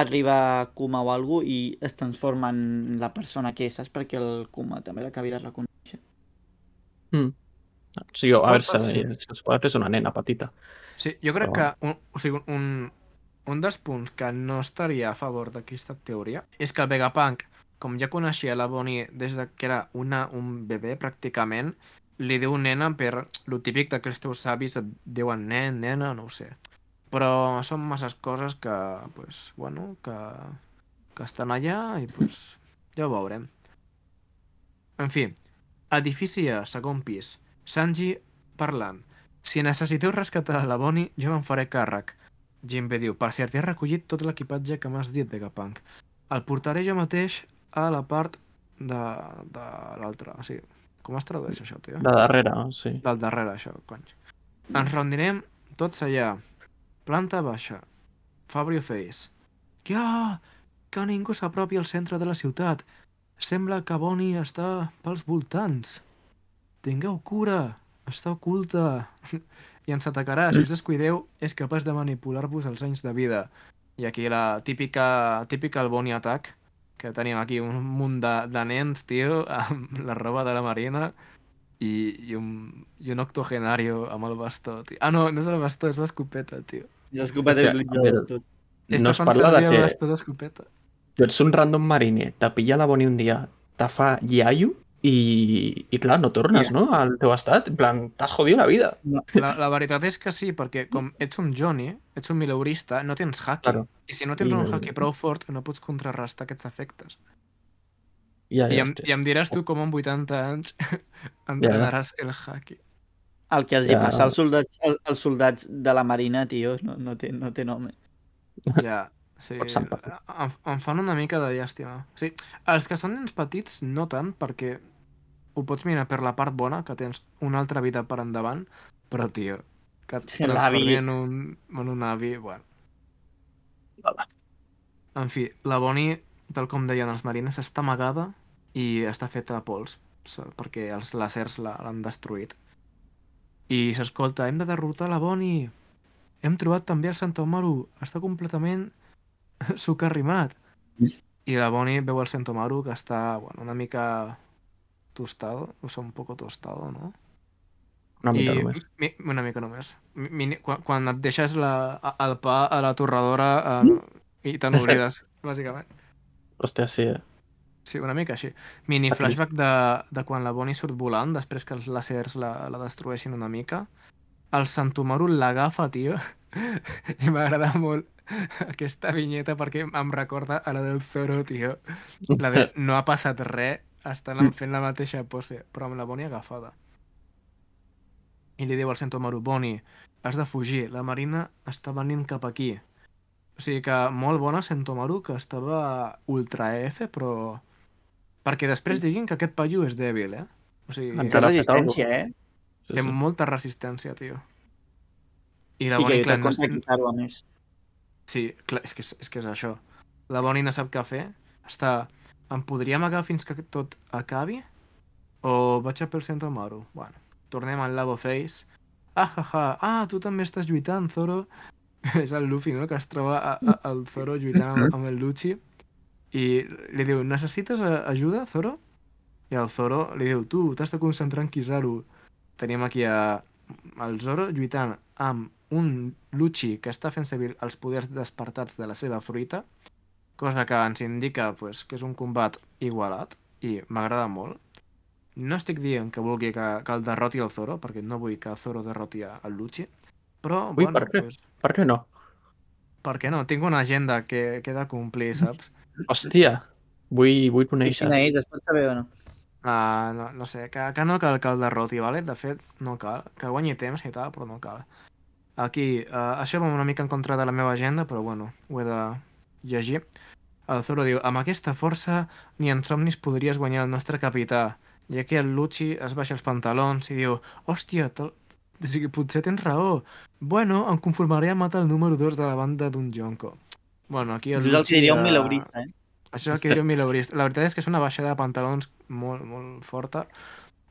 arriba Kuma o algú i es transforma en la persona que és, saps? Perquè el Kuma també l'acabi de reconèixer. Mm. Sí, o, a Pot veure, suposa que és una nena petita. Sí, jo crec Però que un, o sigui, un, un dels punts que no estaria a favor d'aquesta teoria és que el Vegapunk, com ja coneixia la Bonnie des de que era una, un bebè pràcticament, li diu nena per lo típic de que els teus avis et diuen nen, nena, no ho sé. Però són masses coses que, pues, bueno, que, que estan allà i pues, ja ho veurem. En fi, edifici A, segon pis. Sanji parlant. Si necessiteu rescatar la Bonnie, jo me'n faré càrrec. Jinbe diu, per cert, he recollit tot l'equipatge que m'has dit, Vegapunk. El portaré jo mateix a la part de, de l'altra. O sigui, com es tradueix això, tio? De darrere, sí. Del darrere, això, cony. Ens reunirem tots allà. Planta baixa. Fabrio Face. Ja! Que ningú s'apropi al centre de la ciutat. Sembla que Bonnie està pels voltants. Tingueu cura. Està oculta. I ens atacarà. Si us descuideu, és capaç de manipular-vos els anys de vida. I aquí la típica, típica el Bonnie Attack, que tenim aquí un munt de, de nens, tio, amb la roba de la Marina i, i, un, i un octogenario amb el bastó, tio. Ah, no, no és el bastó, és l'escopeta, tio. I copetes És que, tots. No es parla de que bastó d'escopeta. tu ets un random mariner, te pilla la Bonnie un dia, te fa iaio i, i clar, no tornes, Mira. no?, al teu estat. En plan, t'has jodit la vida. La, la veritat és que sí, perquè com ets un Johnny, ets un mileurista, no tens haki. Claro. I si no tens I- un haki prou fort, no pots contrarrestar aquests efectes. Ja, I ja, em, hòsties. I em diràs tu com amb 80 anys entrenaràs el haki. El que els hi Ja. passa als soldats, als, soldats de la Marina, tio, no, no, té, no té nom. eh. Ja, sí. Em, em fan una mica de llàstima. Sí, els que són nens petits no tant, perquè ho pots mirar per la part bona, que tens una altra vida per endavant, però, tio, que et transformi en un, en un avi, bueno. Vale. En fi, la Bonnie, tal com deien els marines, està amagada i està feta a pols, perquè els làsers la- l'han destruït. I s'escolta, hem de derrotar la Bonnie. Hem trobat també el Santa Omaru. Està completament socarrimat. I la Bonnie veu el Sentomaru que està bueno, una mica tostado, o sigui, un poco tostado, no? Una mica I, només. Mi, una mica només. Mi, quan, quan et deixes la, el pa a la torradora eh, i te n'oblides, bàsicament. Hòstia, sí, eh? Sí, una mica així. Mini flashback de, de quan la Bonnie surt volant, després que els làsers la, la destrueixin una mica. El Santomaru l'agafa, tio, i m'agrada molt aquesta vinyeta perquè em recorda a la del Zoro, tio. La de no ha passat res, estan fent la mateixa pose, però amb la Bonnie agafada. I li diu al Sentomaru, Bonnie, has de fugir, la Marina està venint cap aquí. O sigui que molt bona Sentomaru, que estava ultra F, però... Perquè després diguin que aquest paio és dèbil, eh? O sigui, Té resistència, eh? Sí, té sí. molta resistència, tio. I la I que Bonnie, clar, no... més. Sí, clar, és que, és, és que és això. La Bonnie no sap què fer. Està... Em podria amagar fins que tot acabi? O vaig a pel Sentomaru? Bueno, tornem al Labo Face. Ah, ah, ah, ah, tu també estàs lluitant, Zoro. és el Luffy, no?, que es troba a, a, el Zoro lluitant amb, amb el Lucci. I li diu, necessites eh, ajuda, Zoro? I el Zoro li diu, tu, t'has de concentrar en Kizaru. Tenim aquí a, el Zoro lluitant amb un Lucci que està fent servir els poders despertats de la seva fruita, cosa que ens indica pues, que és un combat igualat i m'agrada molt. No estic dient que vulgui que, que el derroti el Zoro, perquè no vull que el Zoro derroti a- el Lucci, però, Ui, bueno, per què? pues, Per què no? per què no? Tinc una agenda que, que he de complir, saps? Hòstia, vull, vull conèixer. Quina és? Es pot saber o no? Uh, no, no sé, que, que no cal que el derroti, vale? De fet, no cal. Que guanyi temps i tal, però no cal. Aquí, uh, això va una mica en contra de la meva agenda, però bueno, ho he de llegir. El Zoro diu, amb aquesta força ni en somnis podries guanyar el nostre capità. I aquí el Lucci es baixa els pantalons i diu, hòstia, to... o sigui, potser tens raó. Bueno, em conformaré a matar el número 2 de la banda d'un Jonko. Bueno, aquí el Això és el Lucci... que diria un eh, mileurista, eh? això és el que diria un mileurista. La veritat és que és una baixada de pantalons molt, molt forta,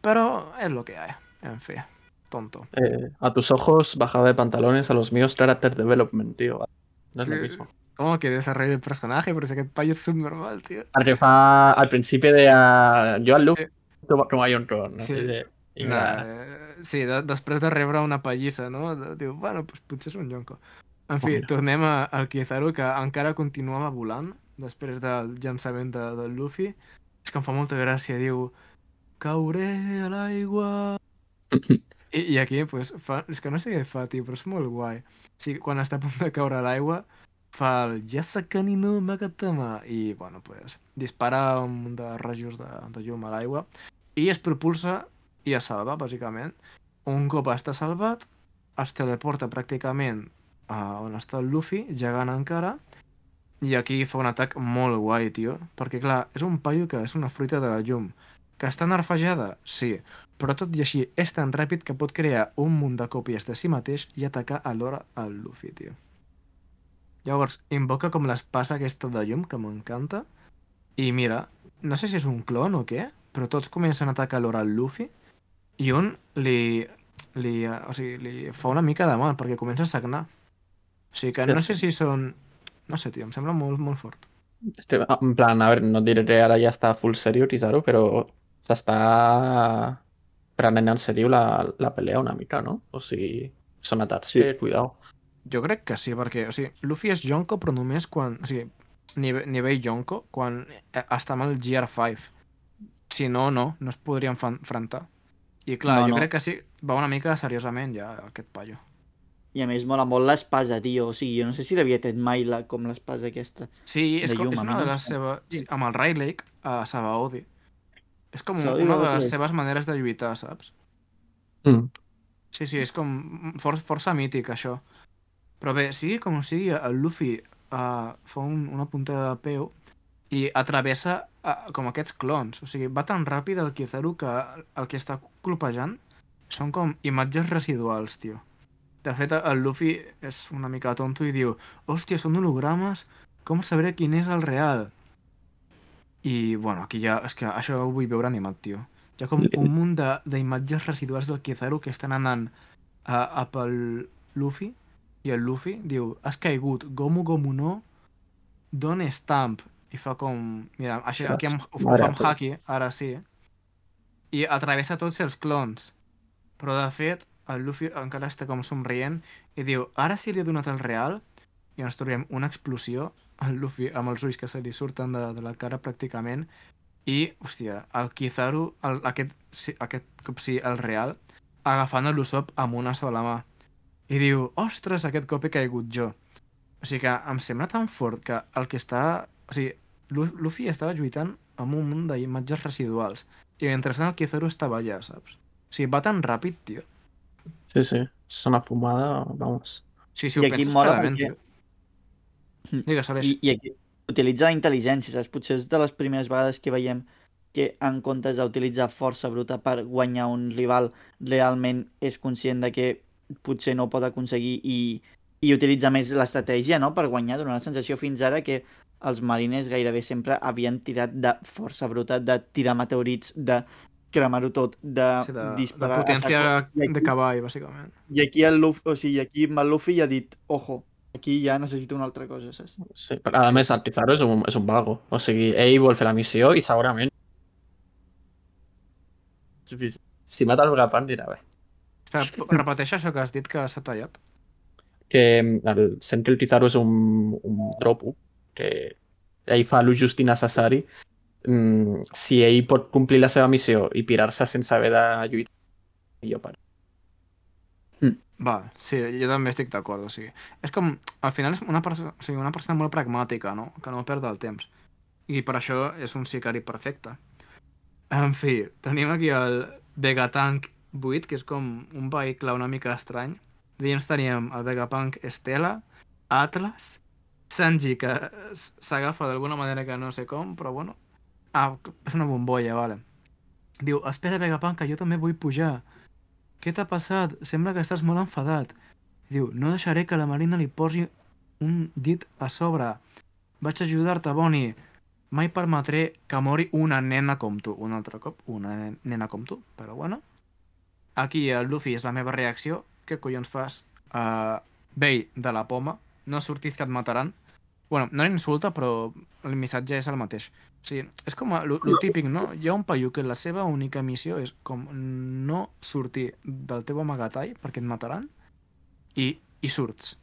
però és lo que hay. En fi, tonto. Eh, a tus ojos, bajada de pantalones, a los míos, character development, tío. No es lo mismo. ¿Cómo que desarrollo el personaje? Pero si aquest paio és subnormal, tio. Perquè fa al principi de uh, jo al Luke Sí. com a Yonko, no Sí. sé. I Nah, mira, eh, sí, de, després de rebre una pallissa, no? Diu, bueno, pues potser és un jonco. En fi, Home. tornem a, al Kizaru, que encara continuava volant després del llançament de, del Luffy. És que em fa molta gràcia, diu, cauré a l'aigua... I, I aquí, pues, fa, és que no sé què fa, tio, però és molt guai. O sigui, quan està a punt de caure a l'aigua, fa el Yasakani no Magatama i, bueno, pues, dispara un munt de rajos de, de llum a l'aigua i es propulsa i es salva, bàsicament. Un cop està salvat, es teleporta pràcticament a on està el Luffy, gegant encara, i aquí fa un atac molt guai, tio, perquè, clar, és un paio que és una fruita de la llum. Que està nerfejada? Sí, però tot i així és tan ràpid que pot crear un munt de còpies de si mateix i atacar alhora al Luffy, tio. Llavors, invoca com l'espasa aquesta de llum, que m'encanta, i mira, no sé si és un clon o què, però tots comencen a atacar alhora al Luffy, i un li, li, eh, o sigui, li fa una mica de mal, perquè comença a sagnar. O sigui que no sé si són... No sé, tio, em sembla molt, molt fort. que, en plan, a veure, no diré que ara ja està full serio Kizaru, però s'està prenent en sèrio la, la pelea una mica, no? O sigui, són atacs Sí. que, cuidao. Jo crec que sí, perquè, o sigui, Luffy és Yonko, però només quan... O sigui, nivell, nivell Yonko, quan eh, està amb el GR5. Si no, no, no es podria enfa- enfrontar. I clar, No, jo no. crec que sí, va una mica seriosament ja, aquest paio. I a més mola molt l'espasa, tio. O sigui, jo no sé si l'havia tret mai la, com l'espasa aquesta. Sí, és, com, és una de les seves... Sí, amb el Ray Lake, a Sabaody. És com Sabaody una de les seves maneres de lluitar, saps? Mm. Sí, sí, és com for, força mític, això. Però bé, sigui com sigui, el Luffy uh, fa un, una puntada de peu i atravessa uh, com aquests clons. O sigui, va tan ràpid el Kizaru que el que està colpejant són com imatges residuals, tio. De fet, el Luffy és una mica tonto i diu hòstia, són hologrames? Com sabré quin és el real? I, bueno, aquí ja... És que això ho vull veure animat, tio. Hi ha com un munt de- d'imatges residuals del Kizaru que estan anant a, a pel Luffy i el Luffy diu, has caigut, gomu gomu no, don stamp. i fa com... Mira, Saps? aquí em, ho, fa amb. Haki, ara sí. I atravessa tots els clons. Però, de fet, el Luffy encara està com somrient i diu, ara sí li he donat el real i ens trobem una explosió, el Luffy amb els ulls que se li surten de, de la cara pràcticament i, hòstia, el Kizaru, el, aquest, sí, aquest cop sí, el real, agafant l'Usopp amb una sola mà. I diu, ostres, aquest cop he caigut jo. O sigui que em sembla tan fort que el que està... O sigui, Lu- Luffy estava lluitant amb un munt d'imatges residuals i mentrestant el Kizaru estava allà, saps? O sigui, va tan ràpid, tio. Sí, sí. És una fumada, vamos. Sí, si I ho aquí penses mola clarament, perquè- tio. Digues, Aleix. I, I aquí utilitza la intel·ligència, saps? Potser és de les primeres vegades que veiem que en comptes d'utilitzar força bruta per guanyar un rival, realment és conscient de que potser no pot aconseguir i, i utilitza més l'estratègia, no?, per guanyar. Dona la sensació fins ara que els mariners gairebé sempre havien tirat de força bruta, de tirar meteorits, de cremar-ho tot, de, Sí, de, de disparar... a potència aquí- de cavall, bàsicament. I aquí el Luffy, o sigui, aquí el Luffy ja ha dit, ojo, aquí ja necessito una altra cosa, saps? Sí, però a més, el Kizaru és un, és un vago. O sigui, ell vol fer la missió i segurament... Si- Si mata el Vegapunk dirà, bé, repeteix això que has dit que s'ha tallat. que el, que el Kizaru és un, un dropo, que ell fa el just i necessari, mm, si ell pot complir la seva missió i pirar-se sense haver de lluitar, millor per Va, sí, jo també estic d'acord, o sigui, és com, al final és una persona, o sigui, una persona molt pragmàtica, no? Que no perd el temps. I per això és un sicari perfecte. En fi, tenim aquí el Vegatank 8, que és com un vehicle una mica estrany. Dins teníem el Vegapunk Estela, Atlas, Sanji, que s'agafa d'alguna manera que no sé com, però bueno. Ah, és una bombolla, vale. Diu, espera Vegapunk, que jo també vull pujar. Què t'ha passat? Sembla que estàs molt enfadat. Diu, no deixaré que la Marina li posi un dit a sobre. Vaig ajudar-te, Bonnie. Mai permetré que mori una nena com tu. Un altre cop, una nen- nena com tu, però bueno. Aquí el Luffy és la meva reacció. Què collons fas? Uh, vell de la poma. No sortis que et mataran. Bueno, no l'insulta, però el missatge és el mateix. O sigui, és com el típic, no? Hi ha un paio que la seva única missió és com no sortir del teu amagatall perquè et mataran i, i surts.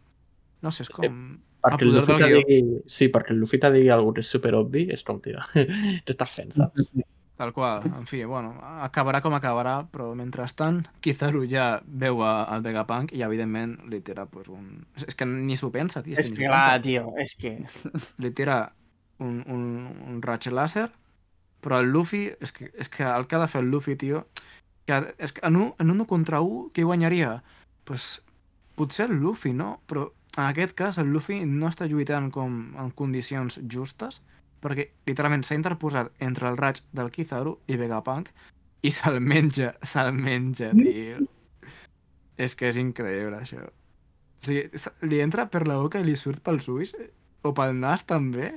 No sé, és com... Perquè el Luffy digui... Sí, perquè el Luffy te digui alguna cosa super obvi, és com, tio, t'estàs fent, saps? Tal qual, en fi, bueno, acabarà com acabarà, però mentrestant Kizaru ja veu a- al Vegapunk i evidentment li tira pues, un... És que ni s'ho pensa, tio. És que, clar, tio, és que... Li tira un, un, un raig làser, però el Luffy, és que, és que el que ha de fer el Luffy, tio, que és que en un, en un contra un, qui guanyaria? pues, potser el Luffy, no? Però en aquest cas el Luffy no està lluitant com en condicions justes, perquè literalment s'ha interposat entre el raig del Kizaru i Vegapunk i se'l menja, se'l menja, tio. és que és increïble, això. O sigui, li entra per la boca i li surt pels ulls, o pel nas també.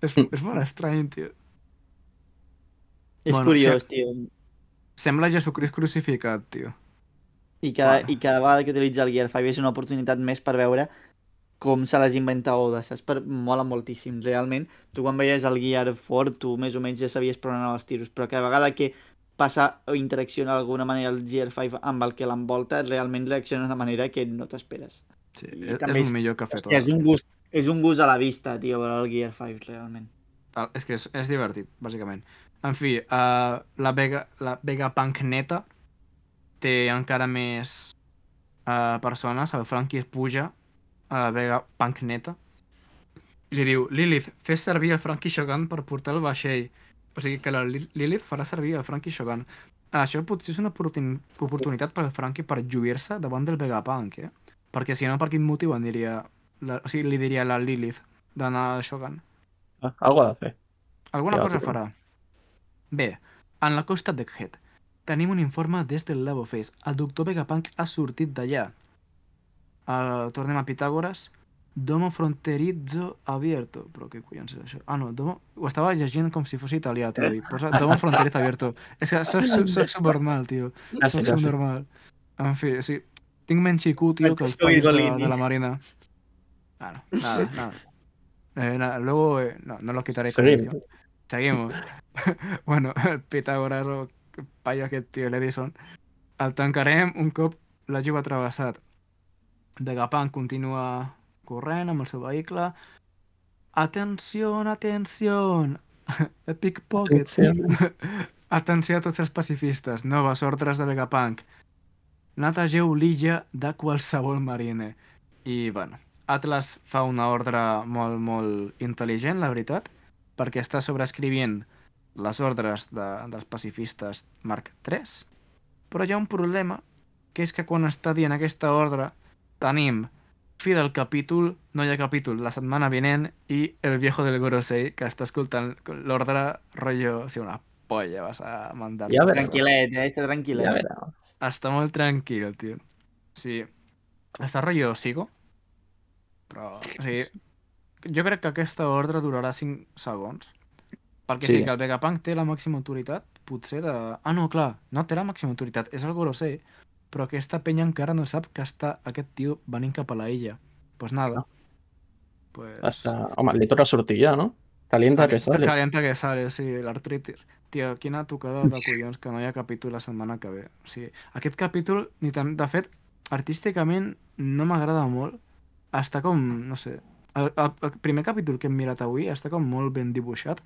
És, és molt estrany, tio. És Bueno, curiós, tio. Sembla Jesucrist crucificat, tio. I cada, Bueno. I cada vegada que utilitza el Gear 5 és una oportunitat més per veure com se les inventa Oda, saps? Per... Mola moltíssim, realment. Tu quan veies el Gear 4, tu més o menys ja sabies per on anaven els tiros, però cada vegada que passa o interacciona d'alguna manera el Gear 5 amb el que l'envolta, realment reacciona d'una manera que no t'esperes. Sí, I és, és el millor que ha fet És, un gust, és un gust a la vista, tio, el Gear 5, realment. Ah, És que és, és divertit, bàsicament. En fi, uh, la, Vega, la Vegapunk neta té encara més uh, persones. El Frankie es puja a la Vegapunk neta i li diu, Lilith, fes servir el Frankie Shogun per portar el vaixell. O sigui que la Li- Lilith farà servir el Frankie Shogun. Això potser és una oportun oportunitat per al Frankie per lluir-se davant del Vegapunk, eh? Perquè si no, per quin motiu en diria... La, o sigui, li diria a la Lilith d'anar al Shogun. Ah, algo ha de fer. Alguna Ja, cosa sí. farà. Bé, en la costa d'Egghead tenim un informe des del Labo Face. El doctor Vegapunk ha sortit d'allà. Uh, tornem a Pitàgores. Domo fronterizzo abierto. Però què collons és això? Ah, no, domo... Ho estava llegint com si fos italià, tio. I posa domo fronterizzo abierto. És que soc, soc, soc subnormal, tio. Gràcies, Soc gràcies. subnormal. En fi, sí. Tinc menys IQ, tio, que els països de, Virgolini. de la Marina. Bueno, nada, nada. Eh, na- luego, eh, no, no lo quitaré con Seguim. edición. Seguimos. bueno, el Pitágoras o que paio aquest tio, l'Edison, el tancarem un cop la juga travessat. Vegapunk continua corrent amb el seu vehicle. Atenció, atenció! Epic Pocket. Atenció a tots els pacifistes. Noves ordres de Vegapunk. Netegeu l'illa de qualsevol marine. I, bueno, Atlas fa una ordre molt, molt intel·ligent, la veritat, perquè està sobreescrivint les ordres de, dels pacifistes Mark III, però hi ha un problema, que és que quan està dient aquesta ordre tenim fi del capítol, no hi ha capítol la setmana vinent i el viejo del Gorosei que està escoltant l'ordre rotllo, o sigui, una polla vas a mandar. Ja veràs. Tranquil·let, eh? Està tranquil·let. Ja veràs. Està molt tranquil, tio. Sí. Està rotllo sigo, però, o sigui, jo crec que aquesta ordre durarà 5 segons. Perquè Sí. sí que el Vegapunk té la màxima autoritat, potser de... Ah, no, clar, no té la màxima autoritat, és el Gorosei, però aquesta penya encara no sap que està aquest tio venint cap a la illa. Pues nada. Pues... Està... Home, li toca sortir ja, no? Calienta que sales. Calienta que sale, sí, l'artritis. Tio, quina tocada de collons que no hi ha capítol la setmana que ve. O sigui, aquest capítol, ni tan... de fet, artísticament no m'agrada molt. Està com, no sé... El, el, el primer capítol que hem mirat avui està com molt ben dibuixat.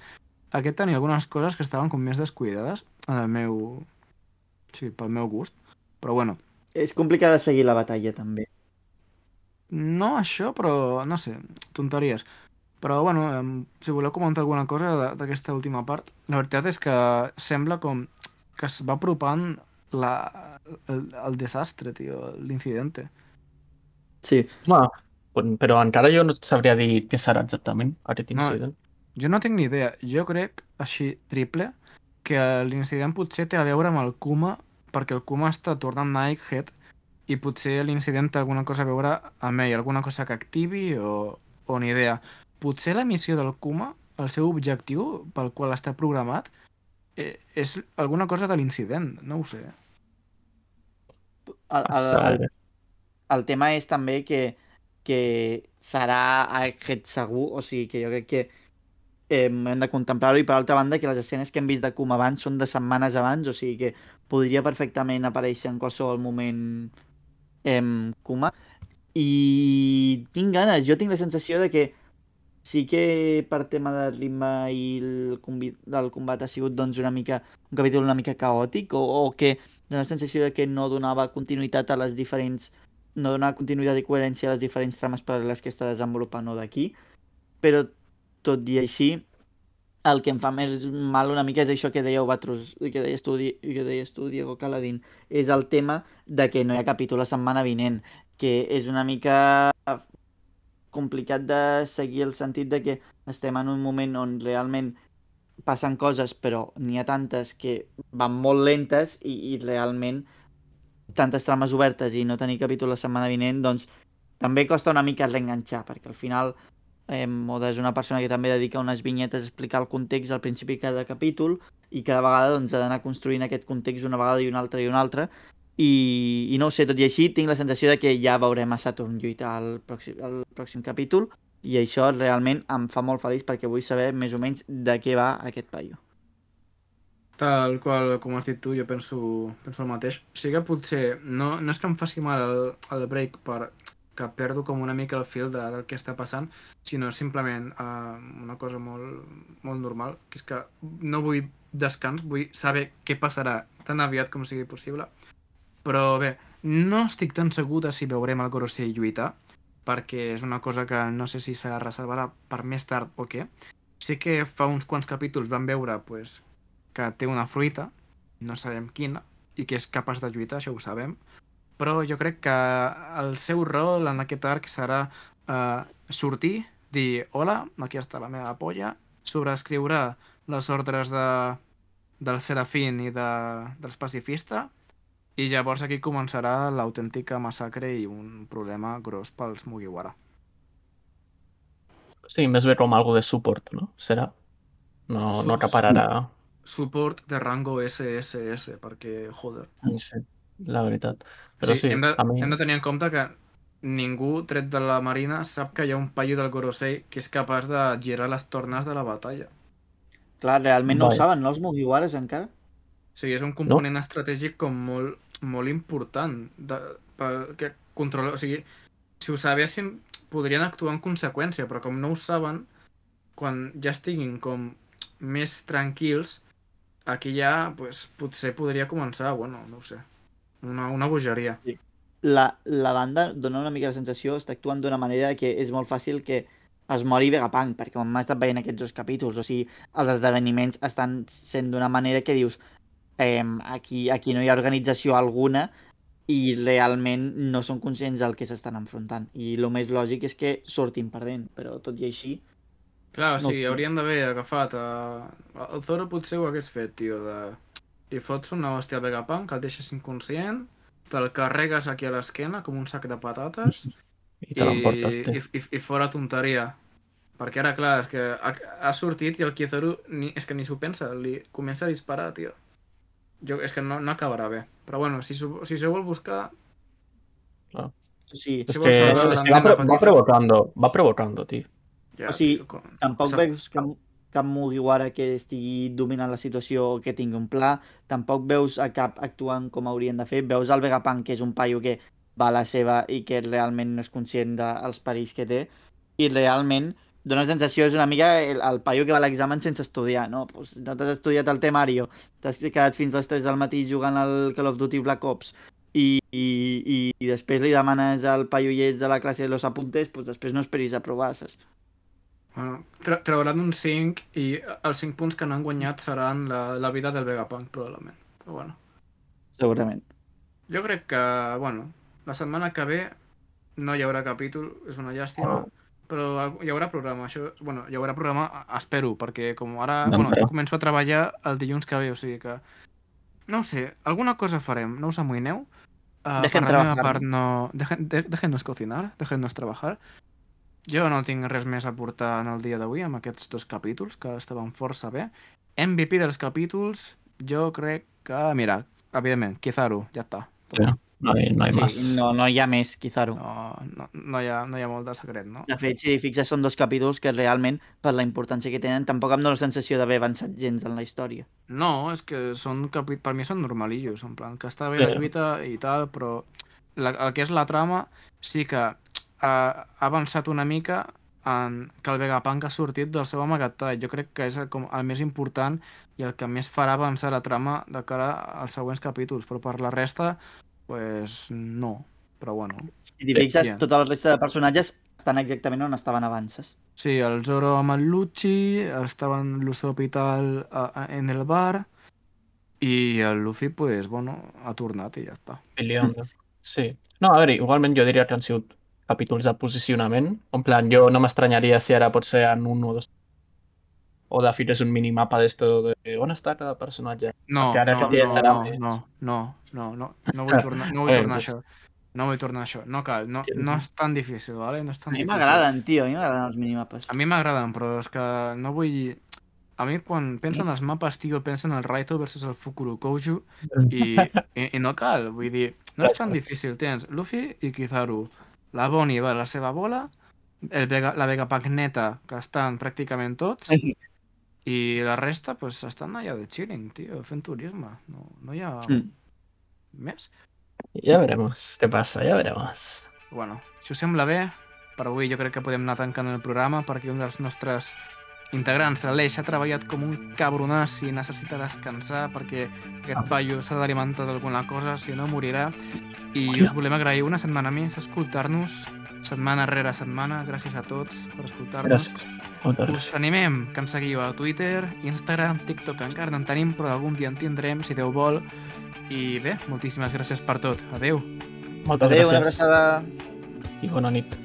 Aquest tenia algunes coses que estaven com més descuidades en el meu... Sí, pel meu gust. Però bueno, És complicat de seguir la batalla, també. No això, però no sé, tonteries. Però bueno, si voleu comentar alguna cosa de- d'aquesta última part, la veritat és que sembla com que es va apropant la, el, el desastre, tio, l'incidente. Sí, Home, però- però encara jo no sabria dir què serà exactament aquest No, incident. Jo no tinc ni idea. Jo crec, així, triple, que l'incident potser té a veure amb el Kuma, perquè el Kuma està tornant a Egghead i potser l'incident té alguna cosa a veure amb ell, alguna cosa que activi o, o ni idea. Potser la missió del Kuma, el seu objectiu pel qual està programat, eh, és alguna cosa de l'incident, no ho sé. el, el, el, saber. el tema és també que, que serà aquest segur, o sigui que jo crec que eh, hem de contemplar-ho. I per altra banda que les escenes que hem vist de Kuma abans són de setmanes abans, o sigui que podria perfectament aparèixer en qualsevol moment eh, Kuma. I tinc ganes, jo tinc la sensació de que sí que per tema de ritme i el convi- del combat ha sigut doncs una mica un capítol una mica caòtic o, o que dona la sensació de que no donava continuïtat a les diferents no donava continuïtat i coherència a les diferents trames paral·leles que està desenvolupant o d'aquí. Però tot i així el que em fa més mal una mica és això que dèieu vosaltres, que deies tu, que deies tu Diego Caladín, és el tema de que no hi ha capítol la setmana vinent, que és una mica complicat de seguir el sentit de que estem en un moment on realment passen coses, però n'hi ha tantes que van molt lentes i, i realment tantes trames obertes i no tenir capítol la setmana vinent, doncs també costa una mica reenganxar, perquè al final eh, Oda és una persona que també dedica unes vinyetes a explicar el context al principi de cada capítol i cada vegada doncs, ha d'anar construint aquest context una vegada i una altra i una altra i, i no ho sé, tot i així tinc la sensació de que ja veurem a Saturn lluitar al pròxim, al pròxim capítol i això realment em fa molt feliç perquè vull saber més o menys de què va aquest paio. Tal qual, com has dit tu, jo penso, penso el mateix. O sigui que potser, no, no és que em faci mal el, el break per que perdo com una mica el fil de, del que està passant, sinó simplement uh, una cosa molt, molt normal, que és que no vull descans, vull saber què passarà tan aviat com sigui possible. Però bé, no estic tan segur de si veurem el Gorosei lluitar, perquè és una cosa que no sé si se reservarà per més tard o què. Sí que fa uns quants capítols vam veure pues, que té una fruita, no sabem quina, i que és capaç de lluitar, això ho sabem, però jo crec que el seu rol en aquest arc serà eh, sortir, dir hola, aquí està la meva polla, sobreescriure les ordres de, del Serafín i de, dels pacifista, i llavors aquí començarà l'autèntica massacre i un problema gros pels Mugiwara. Sí, més bé com algo de suport, no? Serà? No, no acapararà... Suport de rango SSS, perquè, joder, Sí, la veritat. Però sí, hem, de, a mi... hem de tenir en compte que ningú, tret de la Marina, sap que hi ha un paio del Gorosei que és capaç de girar les tornes de la batalla. Clar, realment no ho Vale. saben, no, els Mugiwaras encara? O sigui, és un component estratègic com molt, molt important de, pel que controla... O sigui, si ho sabessin, podrien actuar en conseqüència, però com no ho saben, quan ja estiguin com més tranquils, aquí ja pues, potser podria començar, bueno, no ho sé, una, una bogeria. La, la banda dona una mica la sensació, està actuant d'una manera que és molt fàcil que es mori Vegapunk, perquè hem estat veient aquests dos capítols, o sigui, els esdeveniments estan sent d'una manera que dius eh, aquí, aquí no hi ha organització alguna i realment no són conscients del que s'estan enfrontant. I el més lògic és que surtin perdent, però tot i així... Clar, o No sigui, sé. haurien d'haver agafat... A... El Zoro potser ho hagués fet, tio, de... Li fots una hòstia al Vegapunk, el deixes inconscient, te'l carregues aquí a l'esquena com un sac de patates I te i, té. i, i fora tonteria. Perquè ara, clar, és que ha, ha sortit i el Kizaru ni, és que ni s'ho pensa, li comença a disparar, tio. Jo, és que no, no acabarà bé. Però bueno, si, s'ho- si se vol buscar... Sí, Es si que, vols es la que va, pro- va provocando, va provocando, tío. Ja, O sigui, tio, com... Tampoc veus cap, cap Mugiwara que estigui dominant la situació que tingui un pla. Tampoc veus a cap actuant com haurien de fer. Veus el Vegapunk, que és un paio que va a la seva i que realment no és conscient dels perills que té. I realment dona sensació, és una mica el, el paio que va a l'examen sense estudiar, no? Pues no t'has estudiat el temario, t'has quedat fins les 3 del matí jugant al Call of Duty Black Ops i, i, i, després li demanes al paio llest de la classe de los apuntes, pues després no esperis a provar, saps? Bueno, tra trauran un 5 i els 5 punts que no han guanyat seran la, la vida del Vegapunk, probablement. Però bueno, Segurament. jo crec que, bueno, la setmana que ve no hi haurà capítol, és una llàstima, Oh. però hi haurà programa, això, bueno, hi haurà programa, espero, perquè com ara, No, bueno, però- jo començo a treballar el dilluns que ve, o sigui que, no sé, alguna cosa farem, no us amoïneu. Uh, Dejen per la meva part no... Dejen, de, déjennos cocinar, déjennos trabajar. Jo no tinc res més a portar en el dia d'avui amb aquests dos capítols, que estaven força bé. MVP dels capítols, jo crec que... Mira, evidentment, Kizaru, ja està. Sí. No hay, no hay más. Sí, no, no hi ha més, Kizaru. No, no, no, hi ha, no hi ha molt de secret, no? De fet, si t'hi fixes, són dos capítols que realment, per la importància que tenen, tampoc em dóna la sensació d'haver avançat gens en la història. No, és que són capi... per mi són normalillos, en plan, que està bé Sí. la lluita i tal, però la, el que és la trama sí que ha, ha avançat una mica en que el Vegapunk ha sortit del seu amagatall. Jo crec que és el, com el més important i el que més farà avançar la trama de cara als següents capítols, però per la resta, pues no. Però bueno. Si t'hi fixes, ja. tota la resta de personatges estan exactament on estaven abans. Sí, el Zoro amb el Lucci, estaven l'Usopp i tal a, a, en el bar, i el Luffy, pues, bueno, ha tornat i ja està. Peleando. Sí. No, a veure, igualment jo diria que han sigut capítols de posicionament. En plan, jo no m'estranyaria si ara pot ser en un o dos o de fet és un minimapa d'esto de on està cada personatge. No, Perquè ara no, que no, no, més. no, no, no, no, no vull tornar, no vull tornar a doncs- això. No vull tornar a això. No cal, no, no és tan difícil, ¿vale? No és A tan mi difícil. m'agraden, tio, a mi m'agraden els minimapes. A mi m'agraden, però és que no vull... A mi quan penso en els mapes, tio, penso en el Raizo versus el Fukuro Kouju i, i, i no cal, vull dir, no és tan difícil. Tens Luffy i Kizaru. La Bonnie va a la seva bola, el Vega, la Vegapunk neta, que estan pràcticament tots, i la resta, pues, estan allà de chilling, tio, fent turisme. No, no hi ha Mm. més. Ja veremos què passa, ja veremos. Bueno, si us sembla bé, per avui jo crec que podem anar tancant el programa perquè un dels nostres integrants, l'Aleix, ha treballat com un cabronàs i necessita descansar perquè aquest paio s'ha d'alimentar d'alguna cosa, si no morirà. I us volem agrair una setmana més escoltar-nos, setmana rere setmana. Gràcies a tots per escoltar-nos. Us animem que ens seguiu a Twitter, Instagram, TikTok, encara no en tenim, però algun dia en tindrem, si Déu vol. I bé, moltíssimes gràcies per tot. Adeu. Moltes Adéu, una gràcies. abraçada. I bona nit.